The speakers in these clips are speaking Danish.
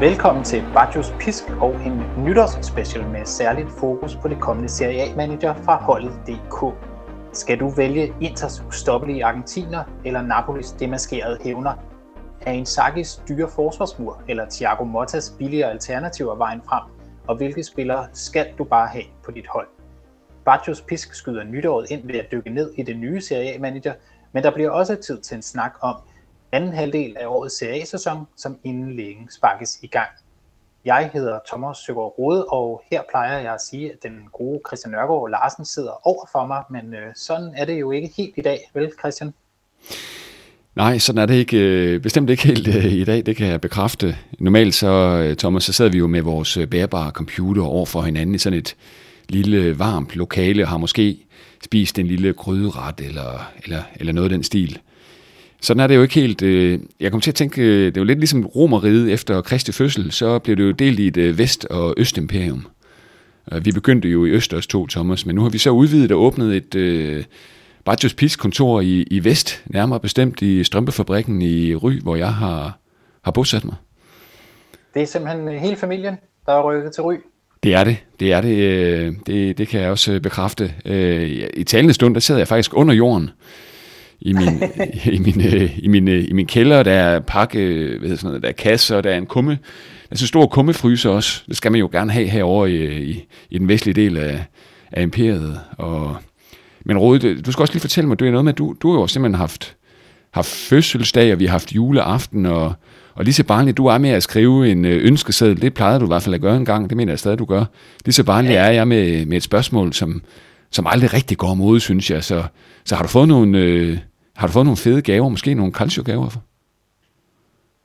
Velkommen til Bajos Pisk og en nytårsspecial med særligt fokus på det kommende Serie A-manager fra holdet DK. Skal du vælge Inters ustoppelige argentiner eller Napolis demaskerede hævner? Er Inzaghi's dyre forsvarsmur eller Thiago Mottas billigere alternativer vejen frem? Og hvilke spillere skal du bare have på dit hold? Bajos Pisk skyder nytåret ind ved at dykke ned i det nye Serie A-manager, men der bliver også tid til en snak om, anden halvdel af årets Serie A-sæson, som inden længe sparkes i gang. Jeg hedder Thomas Søgaard Rode, og her plejer jeg at sige, at den gode Christian Nørgaard Larsen sidder over for mig, men øh, sådan er det jo ikke helt i dag, vel Christian? Nej, sådan er det ikke, øh, bestemt ikke helt øh, i dag, det kan jeg bekræfte. Normalt så, øh, Thomas, så sidder vi jo med vores øh, bærbare computer over for hinanden i sådan et lille øh, varmt lokale, og har måske spist en lille gryderet eller, eller, eller noget af den stil. Sådan er det jo ikke helt. Øh, jeg kom til at tænke, øh, det er jo lidt ligesom romeriet efter Kristi fødsel, så blev det jo delt i et øh, vest- og østimperium. Vi begyndte jo i øst også to, Thomas, men nu har vi så udvidet og åbnet et øh, Bajos Pis kontor i, i vest, nærmere bestemt i strømpefabrikken i Ry, hvor jeg har, har bosat mig. Det er simpelthen hele familien, der er rykket til Ry? Det er det. Det er det. Det, det kan jeg også bekræfte. I talende stund, der sidder jeg faktisk under jorden i min, i min, øh, i min, øh, i min kælder, der er pakke, hvad hedder sådan noget, der er kasser, der er en kumme, der er sådan en stor kummefryser også. Det skal man jo gerne have herover i, i, i den vestlige del af, af imperiet. Og, men Rode, du skal også lige fortælle mig, du er noget med, du, du har jo simpelthen haft, haft fødselsdag, og vi har haft juleaften, og, og lige så barnligt du er med at skrive en øh, ønskeseddel, det plejede du i hvert fald at gøre en gang, det mener jeg stadig, du gør. Lige så barnligt er jeg med, med et spørgsmål, som, som aldrig rigtig går mod, synes jeg. Så, så har du fået nogle, øh, har du fået nogle fede gaver, måske nogle calcio-gaver?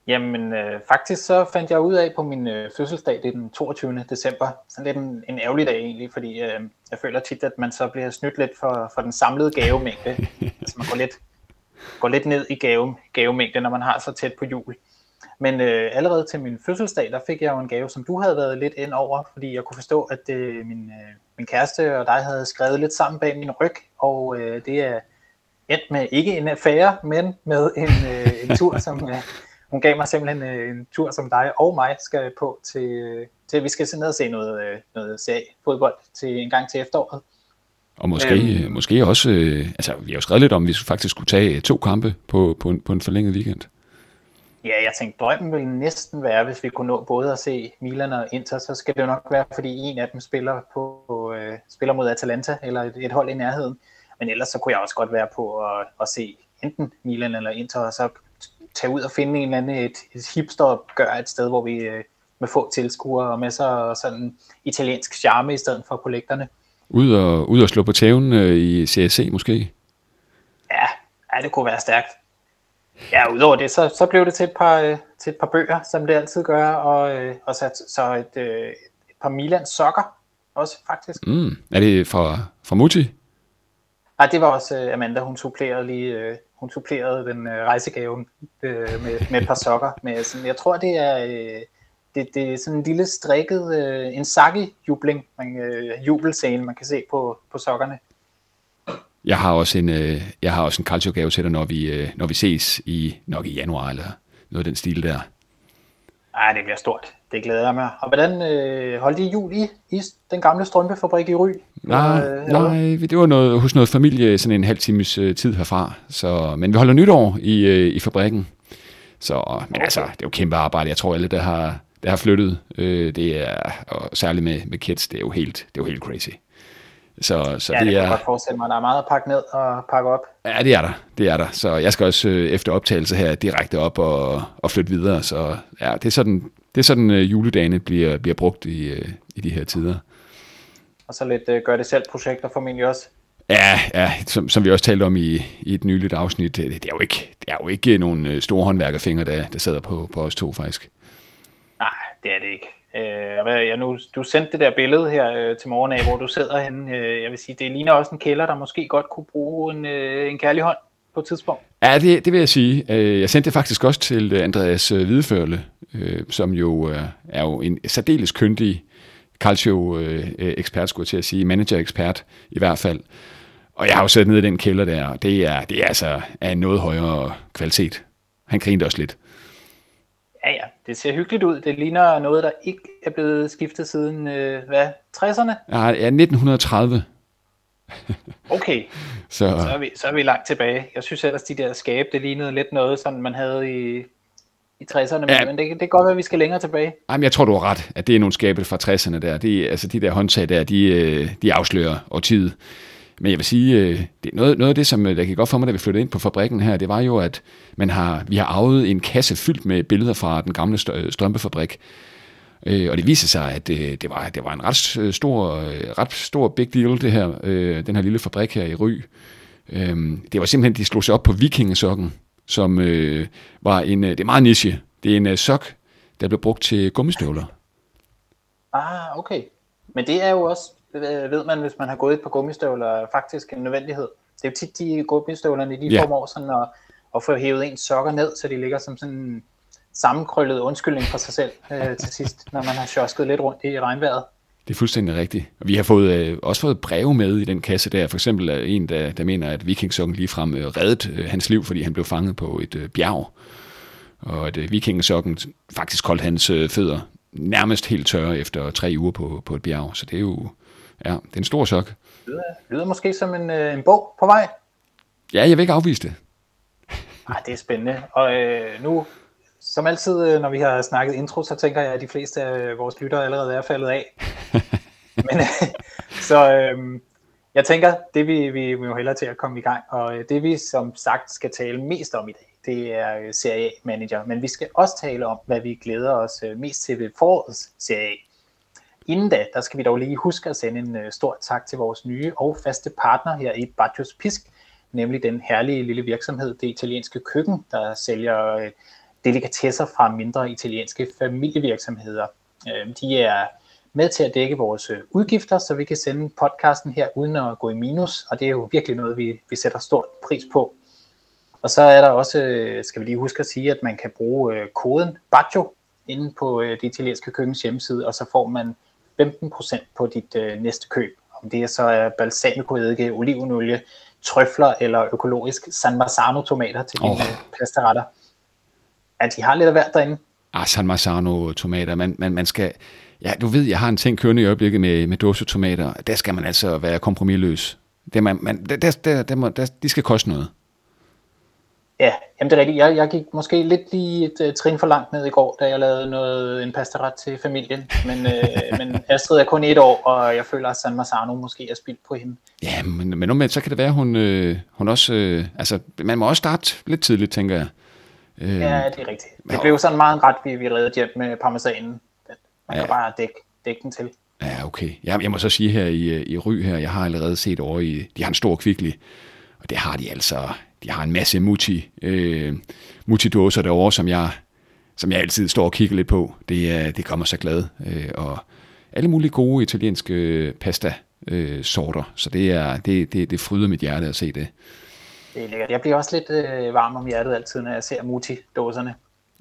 Jamen, øh, faktisk så fandt jeg ud af på min øh, fødselsdag, det er den 22. december, sådan lidt en, en ærgerlig dag egentlig, fordi øh, jeg føler tit, at man så bliver snydt lidt for, for den samlede gavemængde. altså man går lidt, går lidt ned i gave, gavemængde, når man har så tæt på jul. Men øh, allerede til min fødselsdag, der fik jeg jo en gave, som du havde været lidt ind over, fordi jeg kunne forstå, at øh, min, øh, min kæreste og dig havde skrevet lidt sammen bag min ryg, og øh, det er endt med ikke en affære, men med en, øh, en tur, som øh, hun gav mig simpelthen øh, en tur, som dig og mig skal på til, øh, til vi skal ned og se noget, øh, noget fodbold til en gang til efteråret. Og måske, øhm, måske også, øh, altså vi har jo skrevet lidt om, at vi faktisk skulle tage to kampe på, på, en, på en forlænget weekend. Ja, jeg tænkte, drømmen ville næsten være, hvis vi kunne nå både at se Milan og Inter, så skal det jo nok være, fordi en af dem spiller, på, øh, spiller mod Atalanta, eller et, et hold i nærheden. Men ellers så kunne jeg også godt være på at, at se enten Milan eller Inter, og så tage ud og finde en eller anden et, et hipster gør et sted, hvor vi øh, med få tilskuere og med så sådan italiensk charme i stedet for kollekterne. Ud og, ud og slå på tæven øh, i CSC måske? Ja, ja, det kunne være stærkt. Ja, udover det, så, så blev det til et par, øh, til et par bøger, som det altid gør, og, øh, og så, så et, øh, et par Milan sokker også faktisk. Mm. Er det fra, fra Mutti? Nej, det var også uh, Amanda, hun supplerede lige, uh, hun supplerede den uh, rejsegave med, med et par sokker. Med sådan, jeg tror, det er, det, det er sådan en lille strikket, en saki-jubling, man, uh, jubelscene, man kan se på, på sokkerne. Jeg har også en, jeg har også en calcio-gave til dig, når vi, når vi ses i, nok i januar, eller noget af den stil der. Ej, det bliver stort. Det glæder jeg mig. Og hvordan øh, holdt I jul i, i den gamle strømpefabrik i Ry? Nej, øh, nej, det var noget, hos noget familie, sådan en halv times øh, tid herfra. Så, men vi holder nytår i, øh, i fabrikken. Så, men altså, det er jo kæmpe arbejde. Jeg tror, alle, der har, der har flyttet, øh, det er, og særligt med, med kids, det er jo helt, det er jo helt crazy. Så, så ja, det, det kan er, jeg godt forestille mig. Der er meget at pakke ned og pakke op. Ja, det er der. Det er der. Så jeg skal også øh, efter optagelse her direkte op og, og flytte videre. Så ja, det er sådan, det er sådan uh, juledagene bliver, bliver brugt i, uh, i de her tider. Og så lidt uh, gør det selv projekter formentlig også. Ja, ja som, som vi også talte om i, i et nyligt afsnit, det, det, er jo ikke, det er jo ikke nogle store håndværkerfingre, der, der sidder på, på os to faktisk. Nej, det er det ikke. Øh, jeg nu, du sendte det der billede her øh, til morgen af, hvor du sidder henne. Øh, jeg vil sige, det ligner også en kælder, der måske godt kunne bruge en, øh, en kærlig hånd på et tidspunkt. Ja, det, det vil jeg sige. Øh, jeg sendte det faktisk også til øh, Andreas øh, Hvideførle, som jo er jo en særdeles kyndig calcio-ekspert, skulle jeg til at sige, manager-ekspert i hvert fald. Og jeg har jo sat ned i den kælder der, og det er, det er altså af en noget højere kvalitet. Han grinede også lidt. Ja, ja. Det ser hyggeligt ud. Det ligner noget, der ikke er blevet skiftet siden, øh, hvad, 60'erne? Ja, 1930. okay, så. Så, er vi, så er vi langt tilbage. Jeg synes ellers, de der skabe, det lignede lidt noget, som man havde i, i 60'erne, ja. men det, det kan godt være, at vi skal længere tilbage. Jamen, jeg tror, du har ret, at det er nogle skabe fra 60'erne der. De, altså, de der håndtag der, de, øh, de afslører årtiet. Men jeg vil sige, øh, det, noget, noget af det, som øh, der gik godt for mig, da vi flyttede ind på fabrikken her, det var jo, at man har, vi har arvet en kasse fyldt med billeder fra den gamle strømpefabrik. Øh, og det viser sig, at det, det, var, det var en ret stor, ret stor big deal, det her, den her lille fabrik her i Ry. det var simpelthen, de slog sig op på vikingesokken, som var en, det er meget niche. Det er en sok, der blev brugt til gummistøvler. Ah, okay. Men det er jo også ved man, hvis man har gået et par gummistøvler, faktisk en nødvendighed. Det er jo tit de gummistøvlerne, de ja. formår sådan at, at få hævet ens sokker ned, så de ligger som sådan sammenkrøllet undskyldning for sig selv øh, til sidst, når man har sjosket lidt rundt i regnvejret. Det er fuldstændig rigtigt. Og vi har fået, øh, også fået breve med i den kasse der. For eksempel er en, der, der mener, at vikingsokken ligefrem øh, reddede øh, hans liv, fordi han blev fanget på et øh, bjerg. Og at øh, vikingsokken faktisk holdt hans øh, fødder nærmest helt tørre efter tre uger på, på et bjerg. Så det er jo Ja, det er en stor chok. Det lyder, lyder måske som en, øh, en bog på vej. Ja, jeg vil ikke afvise det. Ej, det er spændende. Og øh, nu, som altid, øh, når vi har snakket intro, så tænker jeg, at de fleste af vores lyttere allerede er faldet af. Men, øh, så øh, jeg tænker, det vi, vi må hellere til at komme i gang, og øh, det vi som sagt skal tale mest om i dag, det er Serie A-manager. Men vi skal også tale om, hvad vi glæder os mest til ved forårets Serie A. Inden da, der skal vi dog lige huske at sende en stor tak til vores nye og faste partner her i Bajos Pisk, nemlig den herlige lille virksomhed, det italienske køkken, der sælger delikatesser fra mindre italienske familievirksomheder. Uh, de er med til at dække vores udgifter, så vi kan sende podcasten her uden at gå i minus, og det er jo virkelig noget, vi, vi sætter stort pris på. Og så er der også, skal vi lige huske at sige, at man kan bruge koden BAJO inde på det italienske køkkens hjemmeside, og så får man 15% på dit øh, næste køb. Om det er så er balsamicoeddike, olivenolie, trøfler eller økologisk San Marzano tomater til dine oh. pastaretter. At de har lidt af hvert derinde. Ah, San Marzano tomater. Man, man, man skal, ja, du ved, jeg har en ting kørende i øjeblikket med, med dåsetomater. Der skal man altså være kompromilløs. Det man, man, der, der, der, der, der, de skal koste noget. Ja, jamen det er rigtigt. Jeg, jeg gik måske lidt lige et uh, trin for langt ned i går, da jeg lavede noget, en pastaret til familien. Men, uh, men Astrid er kun et år, og jeg føler, at San Marzano måske er spildt på hende. Ja, men, men omvendt, så kan det være, hun, øh, hun også... Øh, altså, man må også starte lidt tidligt, tænker jeg. Øh, ja, det er rigtigt. Det blev sådan meget ret, vi, vi redde hjem med parmesanen. Man ja. kan bare dække, dække den til. Ja, okay. Jeg, jeg må så sige her i, i Ry her, jeg har allerede set over i... De har en stor kvikli, og det har de altså de har en masse muti, øh, muti-dåser derovre, som jeg, som jeg altid står og kigger lidt på. Det, det kommer så glad. Øh, og alle mulige gode italienske pasta øh, sorter. Så det, er, det, det, det fryder mit hjerte at se det. Det er lækkert. Jeg bliver også lidt øh, varm om hjertet altid, når jeg ser Muti-dåserne.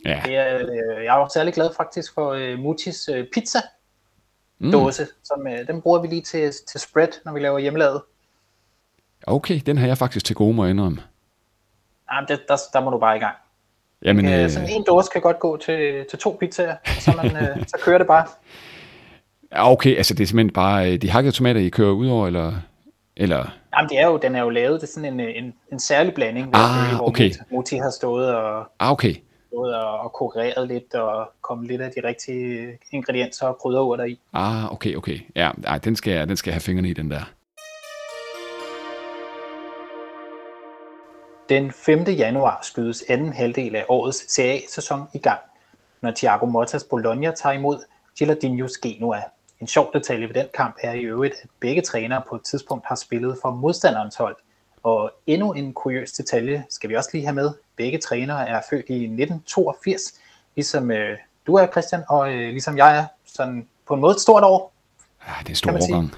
Ja. Det er, øh, jeg er også særlig glad faktisk for øh, Mutis øh, pizza dåse, mm. som øh, den bruger vi lige til, til spread, når vi laver hjemmelavet. Okay, den har jeg faktisk til gode, må indrømme. Jamen, det, der, der må du bare i gang. Jamen, øh, sådan en dåse kan godt gå til, til to pizzaer, og så, man, øh, så kører det bare. Ja, okay, altså det er simpelthen bare øh, de hakkede tomater, I kører ud over, eller? Eller? Jamen, det er jo, den er jo lavet, det er sådan en, øh, en, en særlig blanding, ah, hvor okay. Muti har stået og, ah, okay. stået og, og kureret lidt, og kommet lidt af de rigtige ingredienser og krydderurter i. Ah, okay, okay. Ja, ej, den, skal, den skal have fingrene i, den der. Den 5. januar skydes anden halvdel af årets Serie A-sæson i gang, når Thiago Mottas Bologna tager imod Gilardino's Genua. En sjov detalje ved den kamp er i øvrigt, at begge trænere på et tidspunkt har spillet for modstanderens hold. Og endnu en kuriøs detalje skal vi også lige have med. Begge trænere er født i 1982, ligesom øh, du er, Christian, og øh, ligesom jeg er. Sådan på en måde et stort år. Ja, det er stor overgang.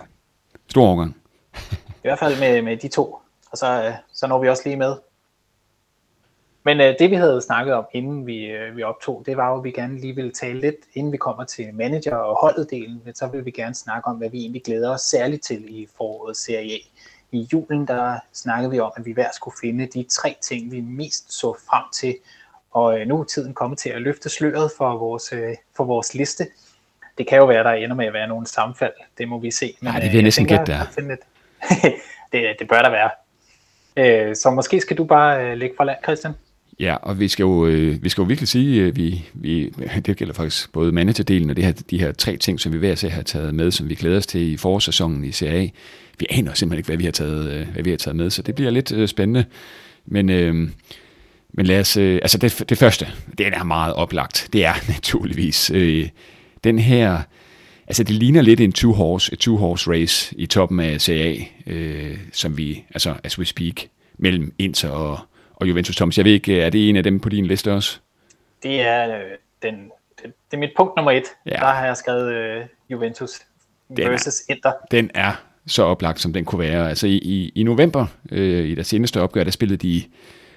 Stor overgang. I hvert fald med, med de to. Og så, øh, så når vi også lige med men øh, det vi havde snakket om, inden vi, øh, vi optog, det var jo, at vi gerne lige ville tale lidt, inden vi kommer til manager- og holdet-delen, så vil vi gerne snakke om, hvad vi egentlig glæder os særligt til i foråret Serie A. I julen, der snakkede vi om, at vi hver skulle finde de tre ting, vi mest så frem til, Og øh, nu er tiden kommet til at løfte sløret for vores, øh, for vores liste. Det kan jo være, der ender med at være nogle sammenfald. Det må vi se. Men, Nej, det vil jeg næsten gætte der. det, det bør der være. Så måske skal du bare lægge fra land, Christian. Ja, og vi skal jo, øh, vi skal jo virkelig sige, at vi, vi, det gælder faktisk både managerdelen og det her, de her tre ting, som vi hver ser har taget med, som vi glæder os til i forårssæsonen i CA. Vi aner simpelthen ikke, hvad vi har taget, øh, hvad vi har taget med, så det bliver lidt øh, spændende. Men, øh, men lad os, øh, altså det, det første, det er meget oplagt, det er naturligvis øh, den her, altså det ligner lidt en two-horse, et two-horse race i toppen af CA, øh, som vi, altså as we speak, mellem Inter og, og Juventus Thomas. Jeg ved ikke, er det en af dem på din liste også? Det er, øh, den, det, det er mit punkt nummer et. Ja. Der har jeg skrevet øh, Juventus den versus er, Inter. Den er så oplagt, som den kunne være. Altså i, i, i november, øh, i deres seneste opgør, der spillede de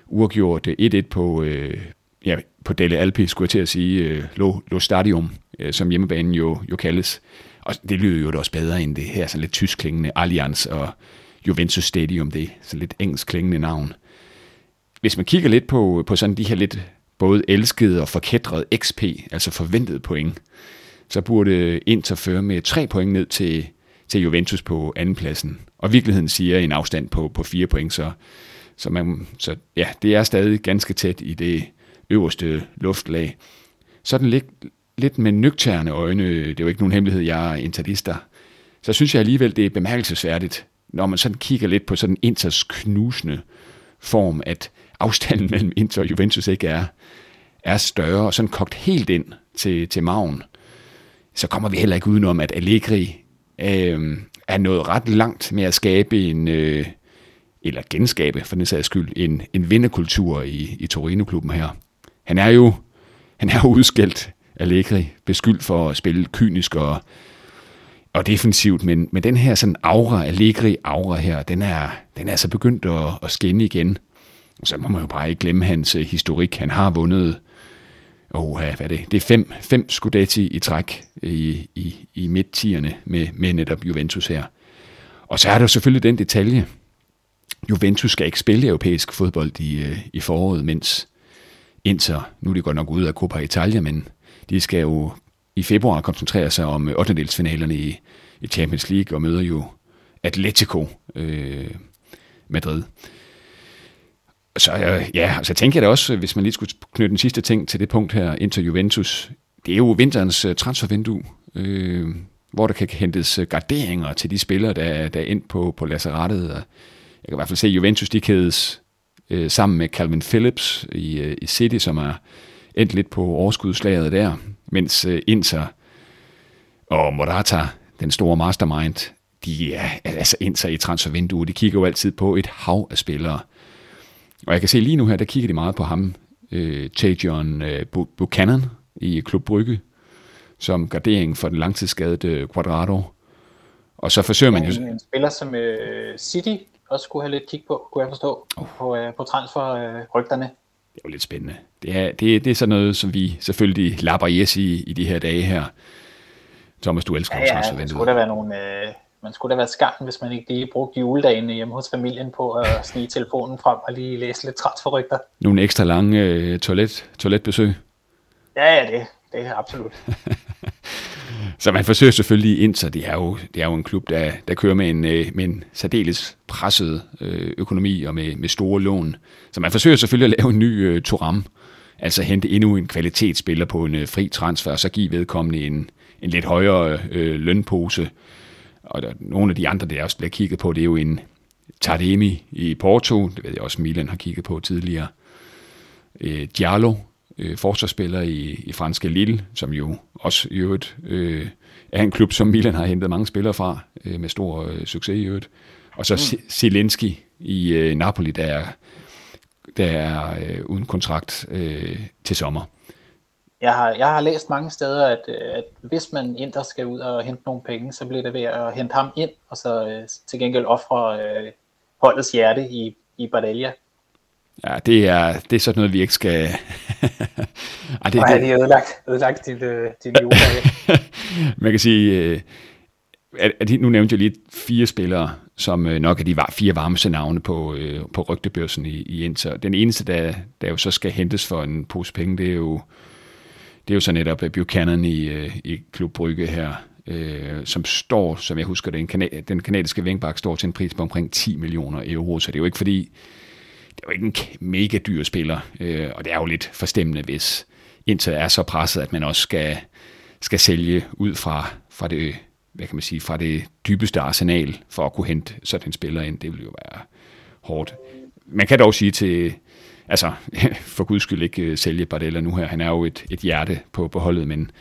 uafgjort 1-1 på, øh, ja, på Dele Alpi, skulle jeg til at sige, øh, Lo, Lo Stadium, øh, som hjemmebanen jo, jo kaldes. Og det lyder jo også bedre end det her sådan lidt tysk klingende Allianz og Juventus Stadium, det er så lidt engelsk klingende navn hvis man kigger lidt på, på sådan de her lidt både elskede og forkædrede XP, altså forventede point, så burde Inter føre med tre point ned til, til Juventus på andenpladsen. Og virkeligheden siger en afstand på, på fire point, så, så, man, så ja, det er stadig ganske tæt i det øverste luftlag. Sådan lidt, lidt med nøgterne øjne, det er jo ikke nogen hemmelighed, jeg er interlister, så synes jeg alligevel, det er bemærkelsesværdigt, når man sådan kigger lidt på sådan Inters knusende form, at afstanden mellem Inter og Juventus ikke er, er større, og sådan kogt helt ind til, til maven, så kommer vi heller ikke udenom, at Allegri øh, er nået ret langt med at skabe en, øh, eller genskabe for den sags skyld, en, en vinderkultur i, i Torino-klubben her. Han er jo han er udskældt Allegri, beskyldt for at spille kynisk og, og defensivt, men, men den her sådan aura, Allegri-aura her, den er, den er så begyndt at, at skinne igen. Så må man jo bare ikke glemme hans øh, historik. Han har vundet oh, hvad er det? Det er fem, fem Scudetti i træk øh, i, i, i midt-tierne med, med netop Juventus her. Og så er der selvfølgelig den detalje. Juventus skal ikke spille europæisk fodbold i, øh, i foråret, mens Inter, nu er de godt nok ude af Coppa Italia, men de skal jo i februar koncentrere sig om 8. i, i Champions League og møder jo Atletico øh, Madrid så øh, ja, så tænker jeg da også, hvis man lige skulle knytte den sidste ting til det punkt her, Inter Juventus, det er jo vinterens øh, transfervindue, øh, hvor der kan hentes øh, garderinger til de spillere, der, der er ind på, på lazarettet. Jeg kan i hvert fald se, at Juventus de kædes øh, sammen med Calvin Phillips i, øh, i City, som er endt lidt på overskudslaget der, mens øh, Inter og Morata, den store mastermind, de er altså Inter i transfervinduet, de kigger jo altid på et hav af spillere. Og jeg kan se lige nu her, der kigger de meget på ham, øh, Tajon øh, Buchanan i Klub Brygge, som gardering for den langtidsskadede Quadrado. Og så forsøger man jo... En spiller, som øh, City også skulle have lidt kig på, kunne jeg forstå, oh. på, øh, på transferrygterne. Øh, det er jo lidt spændende. Det er, det, det er sådan noget, som vi selvfølgelig lapper i i, i de her dage her. Thomas, du elsker ja, ja, transfervinduet. Ja, det skulle være nogle, øh, man skulle da være skam, hvis man ikke lige brugte juledagen hjemme hos familien på at snige telefonen frem og lige læse lidt transferrygter. Nogle ekstra lange øh, toilet, toiletbesøg? Ja, ja, det, det er absolut. så man forsøger selvfølgelig ind, så det er jo, det er jo en klub, der, der kører med en, øh, med en særdeles presset øh, økonomi og med, med store lån. Så man forsøger selvfølgelig at lave en ny øh, Turam, altså hente endnu en kvalitetsspiller på en øh, fri transfer, og så give vedkommende en, en lidt højere øh, lønpose, og der, nogle af de andre, der også bliver kigget på, det er jo en Tardemi i Porto, det ved jeg også, Milan har kigget på tidligere. Øh, Diallo, øh, forsvarsspiller i, i franske Lille, som jo også i øvrigt øh, er en klub, som Milan har hentet mange spillere fra, øh, med stor øh, succes i øvrigt. Og så mm. Zelensky i øh, Napoli, der er, der er øh, uden kontrakt øh, til sommer. Jeg har, jeg har læst mange steder, at, øh, at hvis man Inter skal ud og hente nogle penge, så bliver det ved at hente ham ind, og så øh, til gengæld ofre øh, holdets hjerte i, i Bardelia. Ja, det er, det er sådan noget, vi ikke skal... Ej, det, Nej, det... de ødelagt, ødelagt dit, øh, dit jule. Man kan sige, øh, at, at nu nævnte jeg lige fire spillere, som øh, nok er de var fire varmeste navne på, øh, på rygtebørsen i, i Inter. Den eneste, der, der jo så skal hentes for en pose penge, det er jo, det er jo så netop øh, Buchanan i, øh, i Klub Brygge her, øh, som står, som jeg husker det, en kana- den kanadiske vingbak står til en pris på omkring 10 millioner euro, så det er jo ikke fordi, det er jo ikke en mega dyr spiller, øh, og det er jo lidt forstemmende, hvis Inter er så presset, at man også skal, skal sælge ud fra, fra det hvad kan man sige, fra det dybeste arsenal for at kunne hente sådan en spiller ind. Det vil jo være hårdt. Man kan dog sige til, altså for guds skyld ikke øh, sælge Bardella nu her. Han er jo et, et hjerte på, på holdet, men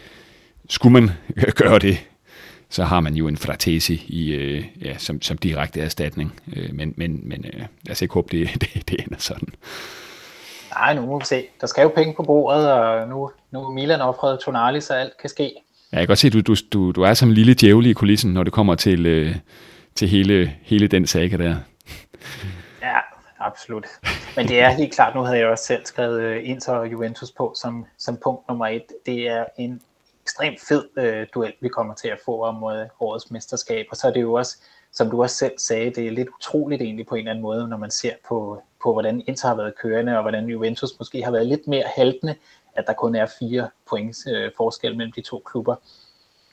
skulle man gøre det, så har man jo en Fratesi i, øh, ja, som, som direkte erstatning. Øh, men men, men øh, lad os ikke håbe, det, det, det ender sådan. Nej, nu må vi se. Der skal jo penge på bordet, og nu, nu er Milan offret Tonali, så alt kan ske. Ja, jeg kan godt se, at du, du, du, du er som en lille djævel i kulissen, når det kommer til, øh, til hele, hele den saga der. Ja, absolut. Men det er helt klart, nu havde jeg også selv skrevet øh, Inter og Juventus på som, som punkt nummer et. Det er en ekstremt fed øh, duel, vi kommer til at få om øh, årets mesterskab. Og så er det jo også, som du også selv sagde, det er lidt utroligt egentlig på en eller anden måde, når man ser på, på hvordan Inter har været kørende, og hvordan Juventus måske har været lidt mere haltende at der kun er fire points øh, forskel mellem de to klubber.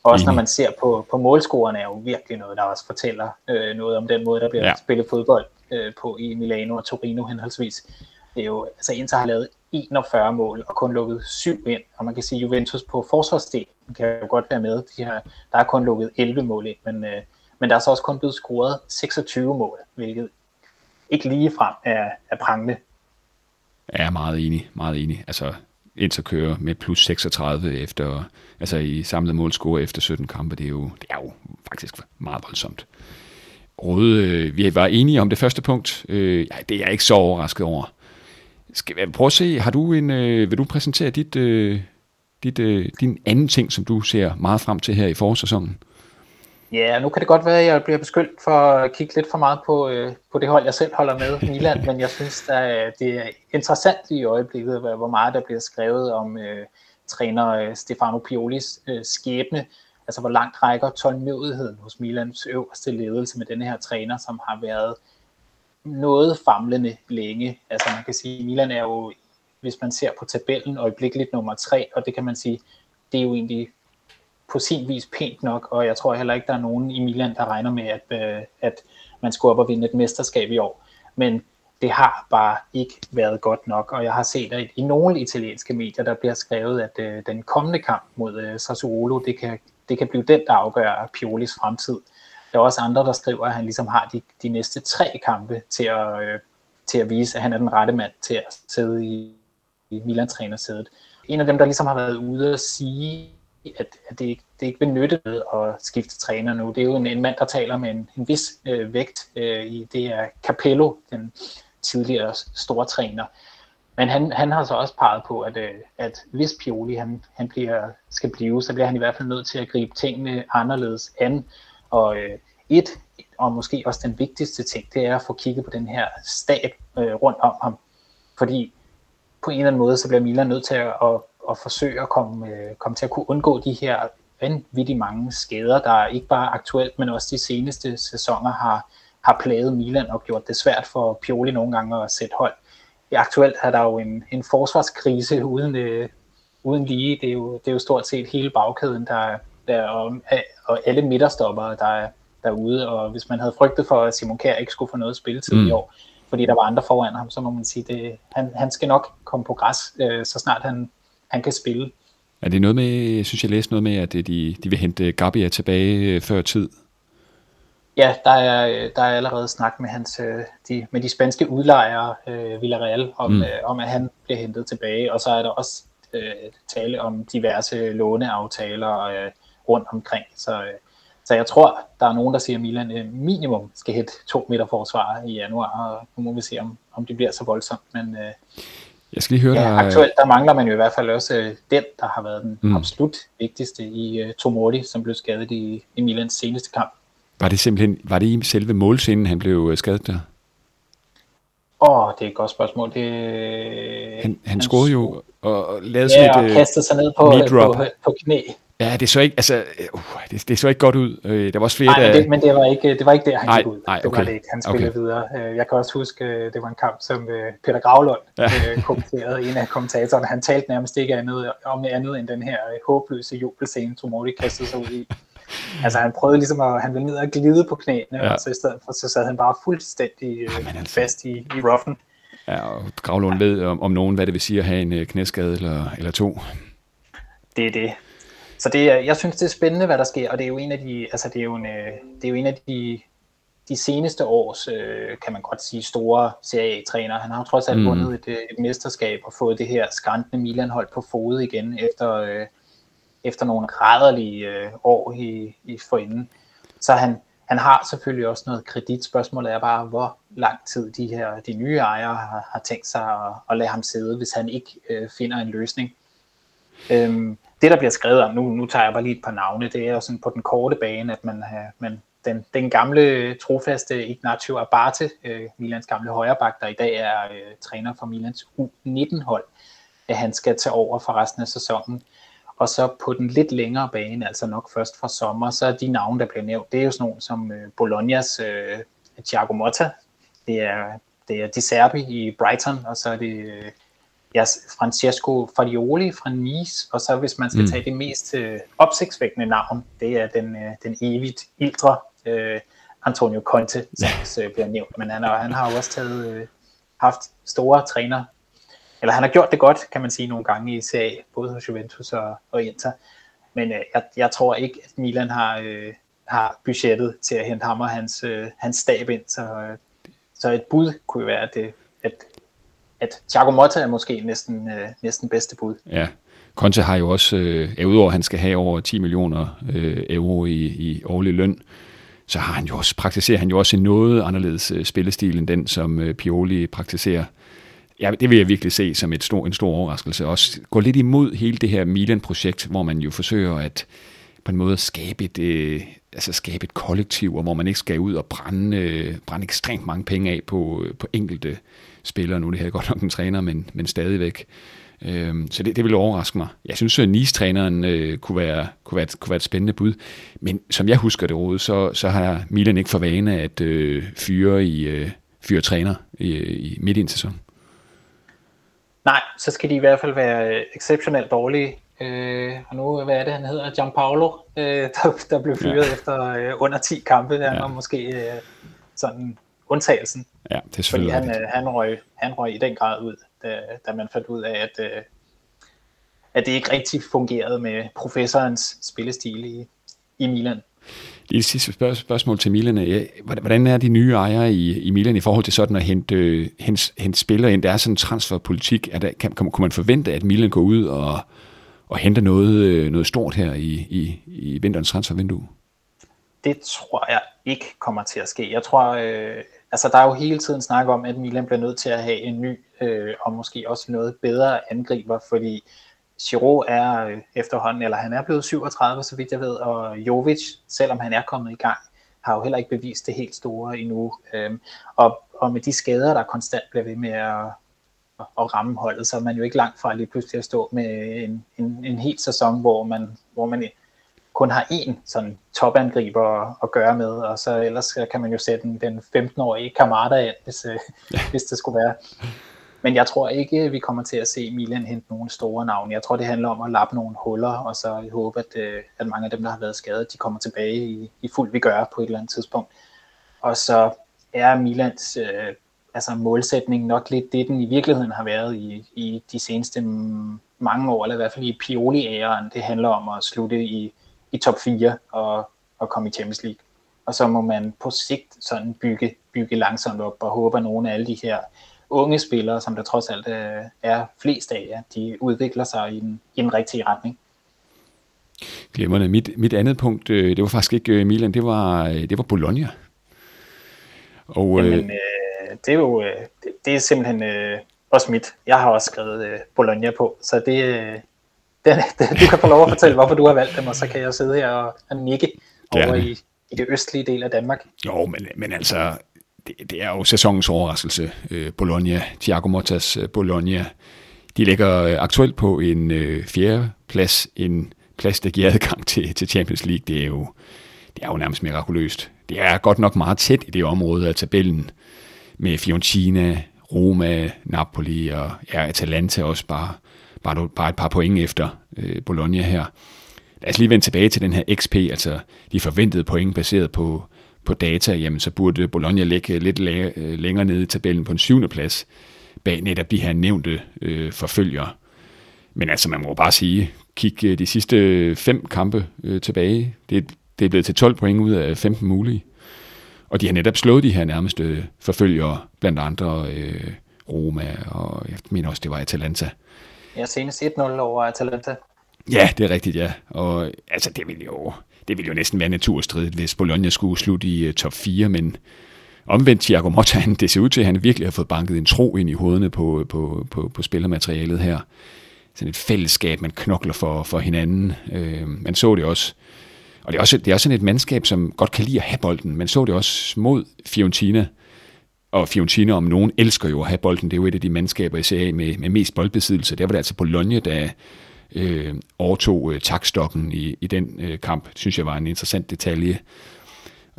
Også når man ser på, på målscorerne, er jo virkelig noget, der også fortæller øh, noget om den måde, der bliver ja. spillet fodbold øh, på i Milano og Torino henholdsvis. Det er jo, altså Inter har lavet 41 mål og kun lukket 7 ind, og man kan sige, Juventus på forsvarsdelen kan jo godt være med. De har, der er kun lukket 11 mål ind, men, øh, men der er så også kun blevet scoret 26 mål, hvilket ikke lige frem er, er prangende. Jeg er meget enig, meget enig. Altså, Inter kører med plus 36 efter, altså i samlet målscore efter 17 kampe, det er jo, det er jo faktisk meget voldsomt. Røde, øh, vi var enige om det første punkt. Øh, ja, det er jeg ikke så overrasket over. Skal vi prøve at se, har du en, øh, vil du præsentere dit, øh, dit, øh, din anden ting, som du ser meget frem til her i forårssæsonen? Ja, nu kan det godt være, at jeg bliver beskyldt for at kigge lidt for meget på, øh, på det hold, jeg selv holder med, Milan, men jeg synes, at det er interessant i øjeblikket, hvor meget der bliver skrevet om øh, træner øh, Stefano Piolis øh, skæbne, altså hvor langt rækker tålmodigheden hos Milans øverste ledelse med denne her træner, som har været noget famlende længe. Altså man kan sige, at Milan er jo, hvis man ser på tabellen, øjeblikkeligt nummer tre, og det kan man sige, det er jo egentlig på sin vis pænt nok, og jeg tror heller ikke, der er nogen i Milan, der regner med, at, øh, at man skulle op og vinde et mesterskab i år. Men det har bare ikke været godt nok, og jeg har set, at i nogle italienske medier, der bliver skrevet, at øh, den kommende kamp mod øh, Sassuolo, det kan, det kan blive den, der afgør Piolis fremtid. Der er også andre, der skriver, at han ligesom har de, de næste tre kampe til at, øh, til at vise, at han er den rette mand til at sidde i, i Milan-trænersædet. En af dem, der ligesom har været ude at sige, at, at det, det ikke vil nytte at skifte træner nu. Det er jo en, en mand, der taler med en, en vis øh, vægt. Øh, i, det er Capello, den tidligere store træner. Men han, han har så også peget på, at, øh, at hvis Pioli han, han bliver, skal blive, så bliver han i hvert fald nødt til at gribe tingene anderledes an. Og øh, et, og måske også den vigtigste ting, det er at få kigget på den her stab øh, rundt om ham. Fordi på en eller anden måde, så bliver Milan nødt til at, at at forsøge at komme, øh, komme til at kunne undgå de her vanvittigt mange skader, der ikke bare aktuelt, men også de seneste sæsoner har, har plaget Milan og gjort det svært for Pioli nogle gange at sætte hold. Aktuelt er der jo en, en forsvarskrise uden, øh, uden lige. Det er, jo, det er jo stort set hele bagkæden, der, der og, og alle midterstoppere, der er derude. Og hvis man havde frygtet for, at Simon Kjær ikke skulle få noget spilletid mm. i år, fordi der var andre foran ham, så må man sige, det, han, han skal nok komme på græs, øh, så snart han, han kan spille. Er det noget med, jeg synes jeg læste noget med, at de, de vil hente Gabia tilbage øh, før tid? Ja, der er, der er allerede snak med, hans, øh, de, med de spanske udlejere, øh, Villarreal, om, mm. øh, om at han bliver hentet tilbage, og så er der også øh, tale om diverse låneaftaler øh, rundt omkring. Så, øh, så jeg tror, der er nogen, der siger, at Milan øh, minimum skal hætte to meter forsvar i januar, og nu må vi se, om, om det bliver så voldsomt. Men, øh, jeg skal lige høre ja, dig... aktuelt der mangler man jo i hvert fald også øh, den, der har været den mm. absolut vigtigste i uh, Tomori, som blev skadet i, i Milans seneste kamp. Var det simpelthen var det i selve målscenen, han blev uh, skadet der? Åh, oh, det er et godt spørgsmål. Det, han, han, han scorede jo og lavede ja, sådan et... Ja, kastede sig ned på, på, på, knæ. Ja, det så ikke, altså, uh, det, det så ikke godt ud. Øh, der var også flere, nej, der... men det, men det var ikke, det var ikke der, han nej, gik ud. Nej, okay. Det var det ikke. Han spillede okay. videre. Øh, jeg kan også huske, øh, det var en kamp, som øh, Peter Gravlund ja. kommenterede, en af kommentatorerne. Han talte nærmest ikke andet, om andet end den her håbløse jubelscene, Tomordi kastede sig ud i. Altså han prøvede ligesom at, han ville ned og glide på knæene, ja. og så i stedet for, så sad han bare fuldstændig Jamen, altså. fast i, i roughen. Ja, og Gravlund ved om, om nogen, hvad det vil sige at have en knæskade eller, eller to. Det er det. Så det, jeg synes, det er spændende, hvad der sker, og det er jo en af de, altså det er jo en, det er jo en af de, de seneste års, kan man godt sige, store Serie A-træner. Han har jo trods alt mm. vundet et, et mesterskab og fået det her skrantende Milan-hold på fod igen efter, efter nogle rædderlige øh, år i, i forinden. Så han, han har selvfølgelig også noget kredit. Spørgsmålet er bare, hvor lang tid de her de nye ejere har, har tænkt sig at, at lade ham sidde, hvis han ikke øh, finder en løsning. Øhm, det, der bliver skrevet om, nu, nu tager jeg bare lige et par navne, det er jo sådan på den korte bane, at man, øh, man den, den gamle øh, trofaste Ignacio Abate, øh, Milans gamle højreback, der i dag er øh, træner for Milans U19-hold, at han skal tage over for resten af sæsonen. Og så på den lidt længere bane, altså nok først fra sommer, så er de navne, der bliver nævnt, det er jo sådan nogle som øh, Bolognas øh, Thiago Motta, det er, det er Di Serbi i Brighton, og så er det øh, ja, Francesco Fadioli fra Nice, og så hvis man skal mm. tage det mest øh, opsigtsvækkende navn, det er den, øh, den evigt ildre øh, Antonio Conte, som ja. øh, bliver nævnt, men han, er, han har jo også taget, øh, haft store træner, eller han har gjort det godt, kan man sige, nogle gange i serie, både hos Juventus og, og Inter, men øh, jeg, jeg tror ikke, at Milan har, øh, har budgettet til at hente ham og hans, øh, hans stab ind, så, øh, så et bud kunne være, at, det, at at Thiago Motta er måske næsten, øh, næsten bedste bud. Ja, Conte har jo også, øh, udover at han skal have over 10 millioner øh, euro i, i årlig løn, så har han jo også, praktiserer han jo også en noget anderledes øh, spillestil end den, som øh, Pioli praktiserer. Ja, det vil jeg virkelig se som et stor, en stor overraskelse. Også gå lidt imod hele det her Milan-projekt, hvor man jo forsøger at på en måde skabe et, øh, altså skabe et kollektiv, og hvor man ikke skal ud og brænde, øh, brænde ekstremt mange penge af på, øh, på enkelte spillere. Nu er det her godt nok en træner, men, men stadigvæk. Øhm, så det, det vil overraske mig. Jeg synes, at Nice-træneren øh, kunne, være, kunne, være, kunne være et spændende bud. Men som jeg husker det, Rode, så, så har Milan ikke for vane at øh, fyre, i, øh, fyre træner i, i midt i en sæson. Nej, så skal de i hvert fald være exceptionelt dårlige. Øh, og nu, hvad er det, han hedder? Gianpaolo, øh, der, der blev fyret ja. efter øh, under 10 kampe. Han ja. var måske øh, sådan undtagelsen. Ja, det er selvfølgelig Fordi han, øh, han, røg, han røg i den grad ud, da, da man fandt ud af, at, øh, at det ikke rigtig fungerede med professorens spillestil i, i Milan. Lige sidste spørgsmål til Milan. Hvordan er de nye ejere i, i Milan i forhold til sådan at hente, øh, hente, hente spillere ind? Der er sådan en transferpolitik. Er der, kan, kan, kunne man forvente, at Milan går ud og, og henter noget, øh, noget stort her i, i, i vinterens transfervindue? Det tror jeg ikke kommer til at ske. Jeg tror, øh, altså der er jo hele tiden snak om, at Milan bliver nødt til at have en ny øh, og måske også noget bedre angriber, fordi Giroud er øh, efterhånden, eller han er blevet 37, så vidt jeg ved, og Jovic, selvom han er kommet i gang, har jo heller ikke bevist det helt store endnu. Øhm, og, og med de skader, der konstant bliver ved med at, at ramme holdet, så er man jo ikke langt fra lige pludselig at stå med en, en, en helt sæson, hvor man, hvor man kun har én sådan topangriber at, at gøre med, og så ellers kan man jo sætte den, den 15-årige Kamada ind, hvis, øh, ja. hvis det skulle være. Men jeg tror ikke, vi kommer til at se Milan hente nogle store navne. Jeg tror, det handler om at lappe nogle huller, og så håbe, at, øh, at mange af dem, der har været skadet, de kommer tilbage i, i fuld vi gør på et eller andet tidspunkt. Og så er Milans øh, altså målsætning nok lidt det, den i virkeligheden har været i, i de seneste mange år, eller i hvert fald i Pioli-æren. Det handler om at slutte i i top 4 og, og komme i Champions League. Og så må man på sigt sådan bygge, bygge langsomt op og håbe, at nogle af alle de her unge spillere, som der trods alt øh, er flest af, ja, de udvikler sig i den, i den rigtige retning. Glemmerne. Mit, mit andet punkt, øh, det var faktisk ikke øh, Milan, det var, det var Bologna. Og, Jamen, øh, det er jo det, det er simpelthen øh, også mit. Jeg har også skrevet øh, Bologna på, så det, den, den, du kan få lov at fortælle, hvorfor du har valgt dem, og så kan jeg sidde her og, og nikke over i, i det østlige del af Danmark. Jo, men, men altså, det, det er jo sæsonens overraskelse. Øh, Bologna, Thiago Mottas øh, Bologna, de ligger øh, aktuelt på en øh, fjerde plads, en plads, der giver adgang til, til Champions League, det er jo, det er jo nærmest mirakuløst. Det er godt nok meget tæt i det område af tabellen, med Fiorentina, Roma, Napoli og ja, Atalanta også bare, bare, bare et par point efter øh, Bologna her. Lad os lige vende tilbage til den her XP, altså de forventede point baseret på, på data, jamen så burde Bologna ligge lidt læ- øh, længere nede i tabellen på en syvende plads, bag netop de her nævnte øh, forfølgere. Men altså, man må bare sige, kig øh, de sidste fem kampe øh, tilbage. Det, det er blevet til 12 point ud af 15 mulige. Og de har netop slået de her nærmeste forfølgere, blandt andre øh, Roma, og jeg mener også, det var Atalanta. Ja, senest 1-0 over Atalanta. Ja, det er rigtigt, ja. Og altså, det ville jo, det ville jo næsten være naturstridigt, hvis Bologna skulle slutte i øh, top 4, men omvendt Thiago Motta, han, det ser ud til, at han virkelig har fået banket en tro ind i hovedene på, øh, på, på, på spillermaterialet her. Sådan et fællesskab, man knokler for, for hinanden. Øh, man så det også og det er, også, det er også sådan et mandskab, som godt kan lide at have bolden. Man så det også mod Fiorentina, og Fiorentina om nogen elsker jo at have bolden. Det er jo et af de mandskaber i Serie med, med mest boldbesiddelse. Der var det altså Bologna, der øh, overtog øh, takstokken i, i den øh, kamp. Det synes jeg var en interessant detalje.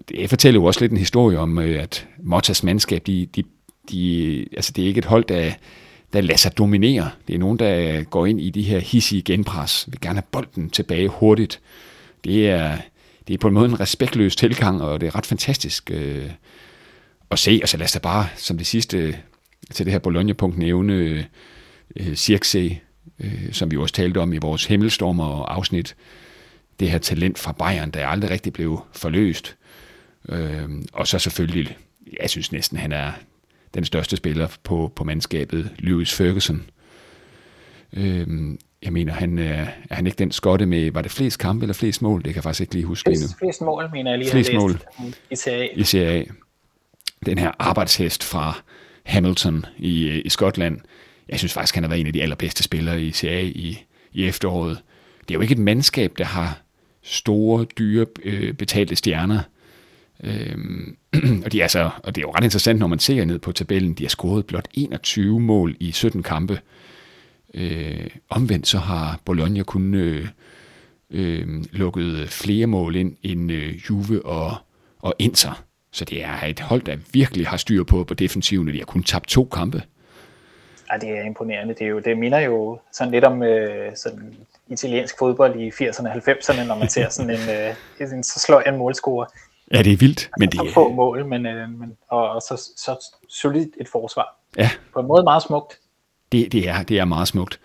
Det fortæller jo også lidt en historie om, øh, at Mottas mandskab, de, de, de, altså det er ikke et hold, der, der lader sig dominere. Det er nogen, der går ind i de her hissige genpres, vil gerne have bolden tilbage hurtigt det er, det er på en måde en respektløs tilgang, og det er ret fantastisk øh, at se. Og så lad os da bare som det sidste til det her Bologna-punkt nævne øh, øh Circe, øh, som vi også talte om i vores himmelstormer afsnit. Det her talent fra Bayern, der aldrig rigtig blev forløst. Øh, og så selvfølgelig, jeg synes næsten, han er den største spiller på, på mandskabet, Lewis Ferguson. Øh, jeg mener, han, øh, er han ikke den skotte med, var det flest kampe eller flest mål? Det kan jeg faktisk ikke lige huske flest, endnu. Flest mål, mener jeg lige. Flest mål i CA. I CA. Den her arbejdshest fra Hamilton i, i Skotland. Jeg synes faktisk, han har været en af de allerbedste spillere i CA i, i efteråret. Det er jo ikke et mandskab, der har store, dyre, øh, betalte stjerner. Øhm, og, de er så, og det er jo ret interessant, når man ser ned på tabellen. De har scoret blot 21 mål i 17 kampe. Øh, omvendt så har Bologna kun øh, øh, lukket flere mål ind end øh, Juve og, og Inter. Så det er et hold, der virkelig har styr på på defensiven, og de har kun tabt to kampe. Ja, det er imponerende. Det, er jo, det minder jo sådan lidt om øh, sådan italiensk fodbold i 80'erne og 90'erne, når man ser sådan en, øh, en så slår en målscorer. Ja, det er vildt. Men det er... få mål, men, øh, men, og, og så, så solidt et forsvar. Ja. På en måde meget smukt. Det, det, er, det er meget smukt.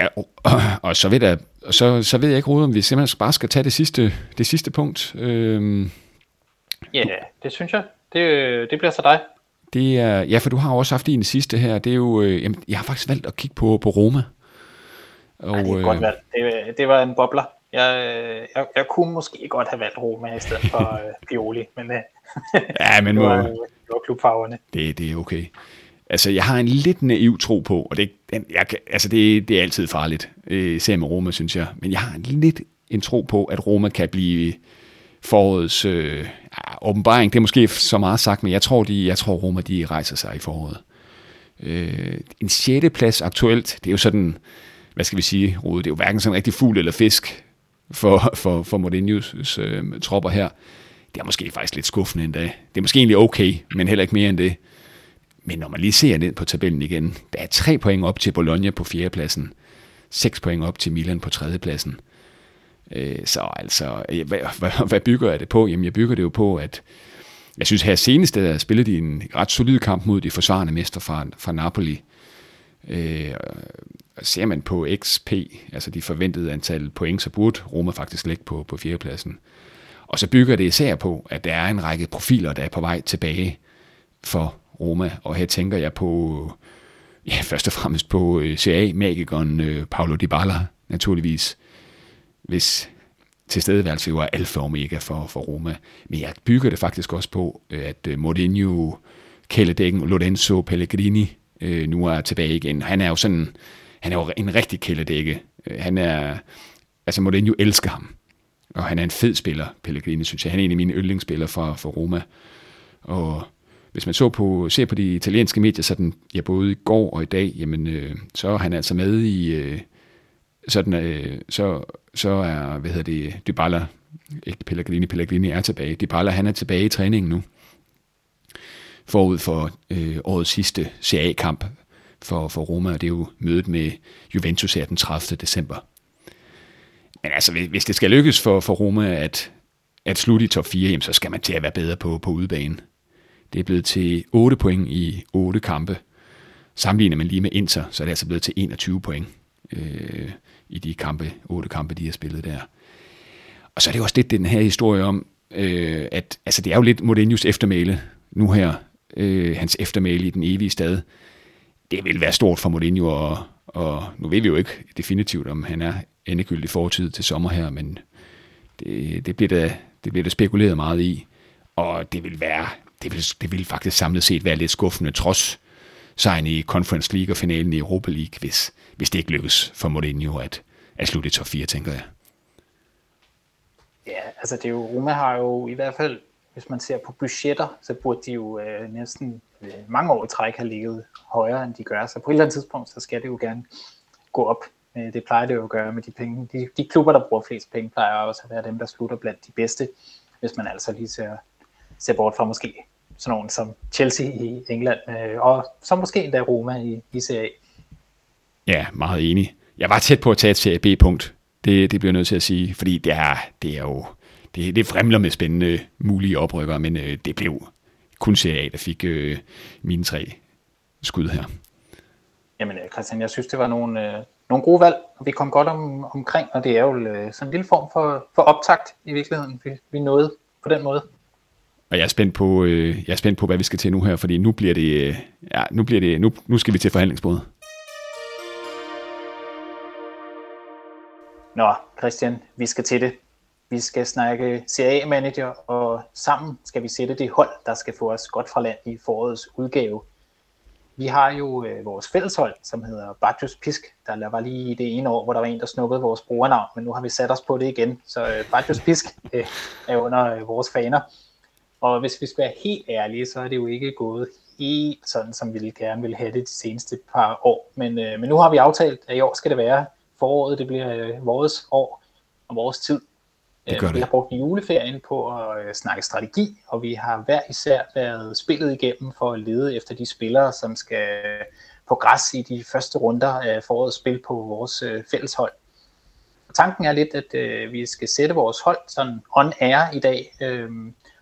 Ja, og, og så, ved jeg, så, så ved jeg ikke, Rode, om vi simpelthen bare skal tage det sidste, det sidste punkt. Øhm, ja, det synes jeg. Det, det bliver så dig. Det er, ja, for du har også haft en sidste her. Det er jo, øh, jamen, jeg har faktisk valgt at kigge på, på Roma. Og, Ej, det er øh, godt valgt. Det, det var en bobler. Jeg, jeg, jeg kunne måske godt have valgt Roma i stedet for øh, Pioli, men, øh, ja, men det, var, det var klubfarverne. Det, det er okay. Altså, jeg har en lidt naiv tro på, og det, jeg, altså det, det er altid farligt, øh, især med Roma, synes jeg. Men jeg har lidt en tro på, at Roma kan blive forårets øh, ah, åbenbaring. Det er måske så meget sagt, men jeg tror, de, jeg tror Roma de rejser sig i foråret. Øh, en sjette plads aktuelt, det er jo sådan, hvad skal vi sige, Rode, det er jo hverken sådan rigtig fugl eller fisk for, for, for Mourinho's øh, tropper her. Det er måske faktisk lidt skuffende endda. Det er måske egentlig okay, men heller ikke mere end det. Men når man lige ser ned på tabellen igen, der er tre point op til Bologna på fjerdepladsen, seks point op til Milan på tredjepladsen. pladsen Øh, så altså, øh, hvad, hvad, hvad bygger jeg det på? Jamen, jeg bygger det jo på, at jeg synes her senest, der spillede de en ret solid kamp mod de forsvarende mester fra, fra Napoli. Øh, ser man på XP, altså de forventede antal point, så burde Roma faktisk ligge på, på fjerdepladsen. Og så bygger det især på, at der er en række profiler, der er på vej tilbage for Roma, og her tænker jeg på, ja, først og fremmest på CA-magikeren øh, øh Paolo Dybala, naturligvis, hvis tilstedeværelse jo er alfa og omega for, for Roma. Men jeg bygger det faktisk også på, øh, at øh, Mourinho, kæledækken Lorenzo Pellegrini øh, nu er tilbage igen. Han er jo sådan, han er jo en rigtig kæledække. Øh, han er, altså Mourinho elsker ham. Og han er en fed spiller, Pellegrini, synes jeg. Han er en af mine yndlingsspillere for, for Roma. Og hvis man så på, ser på de italienske medier, sådan, ja, både i går og i dag, jamen, øh, så er han altså med i, øh, sådan, øh, så, så er, hvad hedder det, Dybala, ikke Pellegrini, Pellegrini er tilbage. Dybala, han er tilbage i træningen nu. Forud for øh, årets sidste CA-kamp for, for Roma, og det er jo mødet med Juventus her den 30. december. Men altså, hvis det skal lykkes for, for Roma at, at slutte i top 4, jamen, så skal man til at være bedre på, på udebanen. Det er blevet til 8 point i 8 kampe. Sammenligner man lige med Inter, så er det altså blevet til 21 point øh, i de kampe, otte kampe, de har spillet der. Og så er det også lidt den her historie om, øh, at altså, det er jo lidt Mourinho's eftermæle nu her, øh, hans eftermæle i den evige stad. Det vil være stort for Mourinho, og, og nu ved vi jo ikke definitivt, om han er endegyldig fortid til sommer her, men det, det, bliver der, det bliver der spekuleret meget i, og det vil være, det vil, det vil faktisk samlet set være lidt skuffende, trods sejren i Conference League og finalen i Europa League, hvis, hvis det ikke lykkes for Mourinho at, at slutte i top 4, tænker jeg. Ja, altså det er jo, Roma har jo i hvert fald, hvis man ser på budgetter, så burde de jo øh, næsten øh, mange år i træk have ligget højere, end de gør. Så på et eller andet tidspunkt, så skal det jo gerne gå op. Øh, det plejer det jo at gøre med de penge. De, de klubber, der bruger flest penge, plejer også at være dem, der slutter blandt de bedste, hvis man altså lige ser, ser bort fra måske sådan nogen som Chelsea i England, øh, og så måske endda Roma i, i CA. Ja, meget enig. Jeg var tæt på at tage et Serie B-punkt. Det, det bliver jeg nødt til at sige, fordi det er, det er jo det, det fremler med spændende mulige oprykker, men øh, det blev kun Serie A, der fik øh, mine tre skud her. Jamen øh, Christian, jeg synes, det var nogle, øh, nogle gode valg, og vi kom godt om, omkring, og det er jo øh, sådan en lille form for, for optakt i virkeligheden, vi, vi nåede på den måde. Og jeg er spændt på, øh, jeg er spændt på, hvad vi skal til nu her, fordi nu bliver det, øh, ja, nu bliver det, nu, nu skal vi til forhandlingsbordet. Nå, Christian, vi skal til det. Vi skal snakke CA-manager, og sammen skal vi sætte det hold, der skal få os godt fra land i forårets udgave. Vi har jo øh, vores fælleshold, som hedder Bajus Pisk. Der var lige det ene år, hvor der var en, der snuppede vores brugernavn, men nu har vi sat os på det igen. Så øh, Bajus Pisk øh, er under øh, vores faner. Og hvis vi skal være helt ærlige, så er det jo ikke gået helt sådan, som vi gerne vil have det de seneste par år. Men, øh, men nu har vi aftalt, at i år skal det være foråret, det bliver øh, vores år og vores tid. Det gør øh, det. Vi har brugt juleferien på at øh, snakke strategi, og vi har hver især været spillet igennem for at lede efter de spillere, som skal på græs i de første runder af forårets spil på vores øh, fælleshold. Tanken er lidt, at øh, vi skal sætte vores hold sådan on air i dag, øh,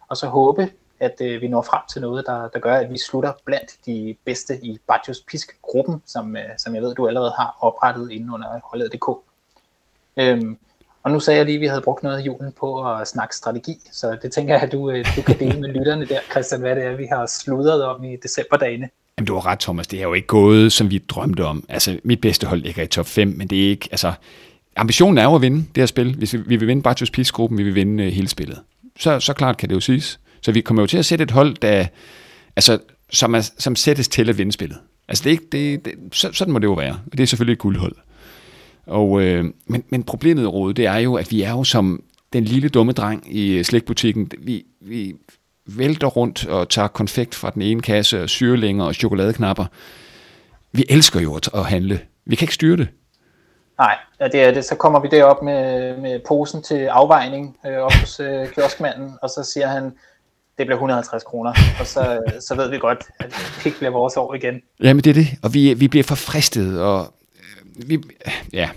og så håbe, at øh, vi når frem til noget, der, der gør, at vi slutter blandt de bedste i Bajos Pisk-gruppen, som, øh, som jeg ved, du allerede har oprettet inden under holdet.dk. Øhm, og nu sagde jeg lige, at vi havde brugt noget af julen på at snakke strategi, så det tænker jeg, at du, øh, du kan dele med lytterne der, Christian, hvad det er, vi har sludret om i decemberdagene. Jamen, du har ret, Thomas. Det er jo ikke gået, som vi drømte om. Altså, mit bedste hold ligger i top 5, men det er ikke... Altså, ambitionen er jo at vinde det her spil. Hvis vi, vi vil vinde Bajos Pisk-gruppen, vi vil vinde øh, hele spillet. Så, så klart kan det jo siges. Så vi kommer jo til at sætte et hold, der, altså, som, er, som sættes til at vinde spillet. Altså, det er ikke, det, det, så, sådan må det jo være. Og det er selvfølgelig et guldhold. Og, øh, men, men problemet, Rode, det er jo, at vi er jo som den lille dumme dreng i slikbutikken. Vi, vi vælter rundt og tager konfekt fra den ene kasse, og syrelinger og chokoladeknapper. Vi elsker jo at, at handle. Vi kan ikke styre det. Nej, ja, det er det. Så kommer vi derop med, med posen til afvejning øh, op hos øh, kioskmanden, og så siger han, det bliver 150 kroner, og så, øh, så ved vi godt, at det ikke bliver vores år igen. Jamen det er det, og vi, vi bliver forfristet, og øh, vi, ja,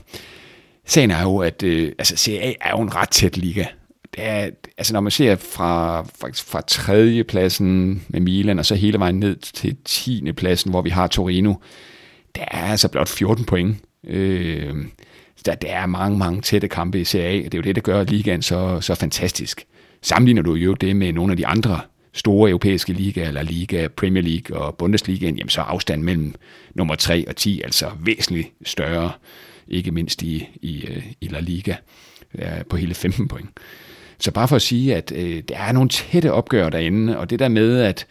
sagen er jo, at øh, altså CA er jo en ret tæt liga. Det er, altså når man ser fra, faktisk fra tredjepladsen med Milan, og så hele vejen ned til 10. pladsen, hvor vi har Torino, der er altså blot 14 point. Øh, der, der er mange, mange tætte kampe i Serie A, og det er jo det, der gør ligaen så, så fantastisk. Sammenligner du jo det med nogle af de andre store europæiske ligaer, eller Liga, Premier League og Bundesligaen, jamen så er afstanden mellem nummer 3 og 10 altså væsentligt større, ikke mindst i, i, øh, i La Liga, på hele 15 point. Så bare for at sige, at øh, der er nogle tætte opgør derinde, og det der med, at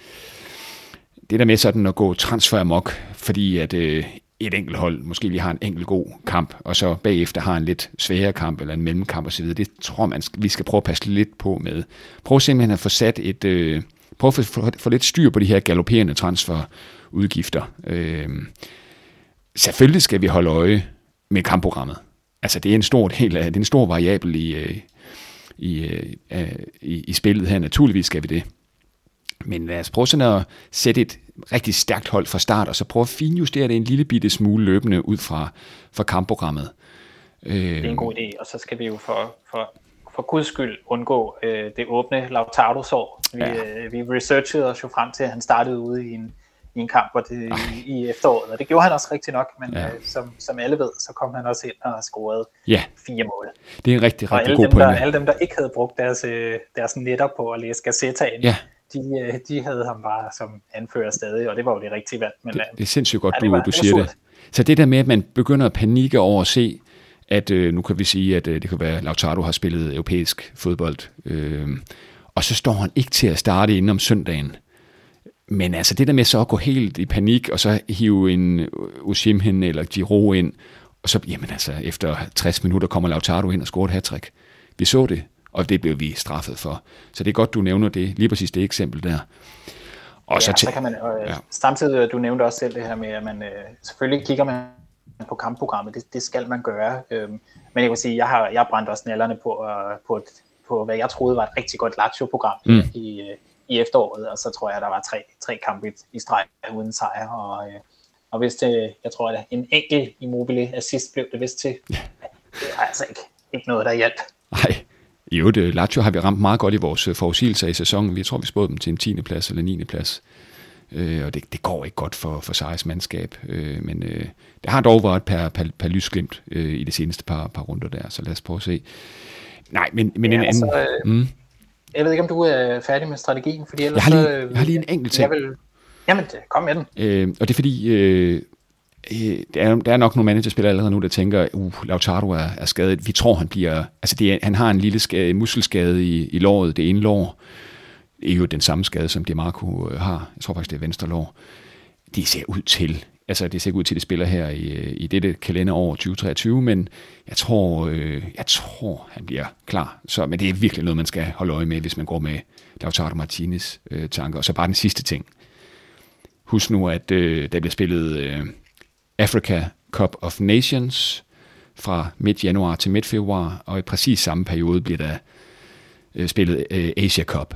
det der med sådan at gå transfer amok, fordi at øh, et enkelt hold måske lige har en enkelt god kamp, og så bagefter har en lidt sværere kamp eller en mellemkamp osv., det tror man, vi skal prøve at passe lidt på med. Prøv simpelthen at få sat et, øh, prøv at få, få lidt styr på de her galopperende transferudgifter. Øh, selvfølgelig skal vi holde øje med kampprogrammet. altså det er en stor del af, det er en stor variabel i, øh, i, øh, i, i spillet her. Naturligvis skal vi det. Men lad os prøve sådan at sætte et rigtig stærkt hold fra start, og så prøve at finjustere det en lille bitte smule løbende ud fra, fra kampprogrammet. Det er en god idé, og så skal vi jo for, for, for guds skyld undgå øh, det åbne Lautaro-sår. Vi, ja. øh, vi researchede os jo frem til, at han startede ude i en, i en kamp hvor det, i, i efteråret, og det gjorde han også rigtig nok, men ja. øh, som, som alle ved, så kom han også ind og scorede ja. fire mål. Det er en rigtig, rigtig og god dem, pointe. Der, alle dem, der ikke havde brugt deres, øh, deres netter på at læse Gazeta ind, ja. De, øh, de havde ham bare som anfører stadig, og det var jo det rigtige valg. Men, det, øh, det er sindssygt godt, ja, du, var, du siger det. Så det der med, at man begynder at panikke over at se, at øh, nu kan vi sige, at øh, det kan være, at Lautaro har spillet europæisk fodbold, øh, og så står han ikke til at starte inden om søndagen. Men altså det der med så at gå helt i panik, og så hive en Ushimhen eller Giro ind, og så, jamen altså, efter 60 minutter kommer Lautaro ind og scorer et hat Vi så det, og det blev vi straffet for. Så det er godt, du nævner det, lige præcis det eksempel der. Og ja, så, så kan man, øh, ja. samtidig, du nævnte også selv det her med, at man øh, selvfølgelig kigger man på kampprogrammet, det, det skal man gøre. Øhm, men jeg vil sige, jeg har, jeg brændt også nælderne på, uh, på, et, på, hvad jeg troede var et rigtig godt Lazio-program mm. i, uh, i efteråret, og så tror jeg, der var tre, tre kampe i, i streg uden sejr, og, uh, og hvis det, jeg tror, at en enkelt Immobile assist blev det vist til. Det er altså ikke, ikke noget, der hjælp. Nej, i øvrigt, Lazio har vi ramt meget godt i vores forudsigelser i sæsonen. Vi tror, vi spåede dem til en 10. plads eller 9. plads øh, og det, det går ikke godt for, for Sejrs mandskab. Øh, men øh, det har dog været per, per, per lysglimt øh, i de seneste par, par runder der, så lad os prøve at se. Nej, men, men ja, en anden... Altså, øh, mm. Jeg ved ikke, om du er færdig med strategien, fordi ellers... Jeg har lige, jeg har lige en enkelt ting. Jeg vil, jamen, kom med den. Øh, og det er fordi... Øh, øh Øh, der er, der er nok nogle managerspillere allerede nu, der tænker, uh, Lautaro er, er skadet. Vi tror, han bliver... Altså, det er, han har en lille skade, muskelskade i, i låret, det ene lår er jo den samme skade, som Marco øh, har. Jeg tror faktisk, det er venstre lår. Det ser ud til, altså det ser ud til, at det spiller her i, øh, i dette kalenderår 2023, men jeg tror, øh, jeg tror, han bliver klar. Så, men det er virkelig noget, man skal holde øje med, hvis man går med Lautaro Martinez øh, tanker. Og så bare den sidste ting. Husk nu, at øh, der bliver spillet øh, Africa Cup of Nations fra midt januar til midt februar, og i præcis samme periode bliver der øh, spillet øh, Asia Cup.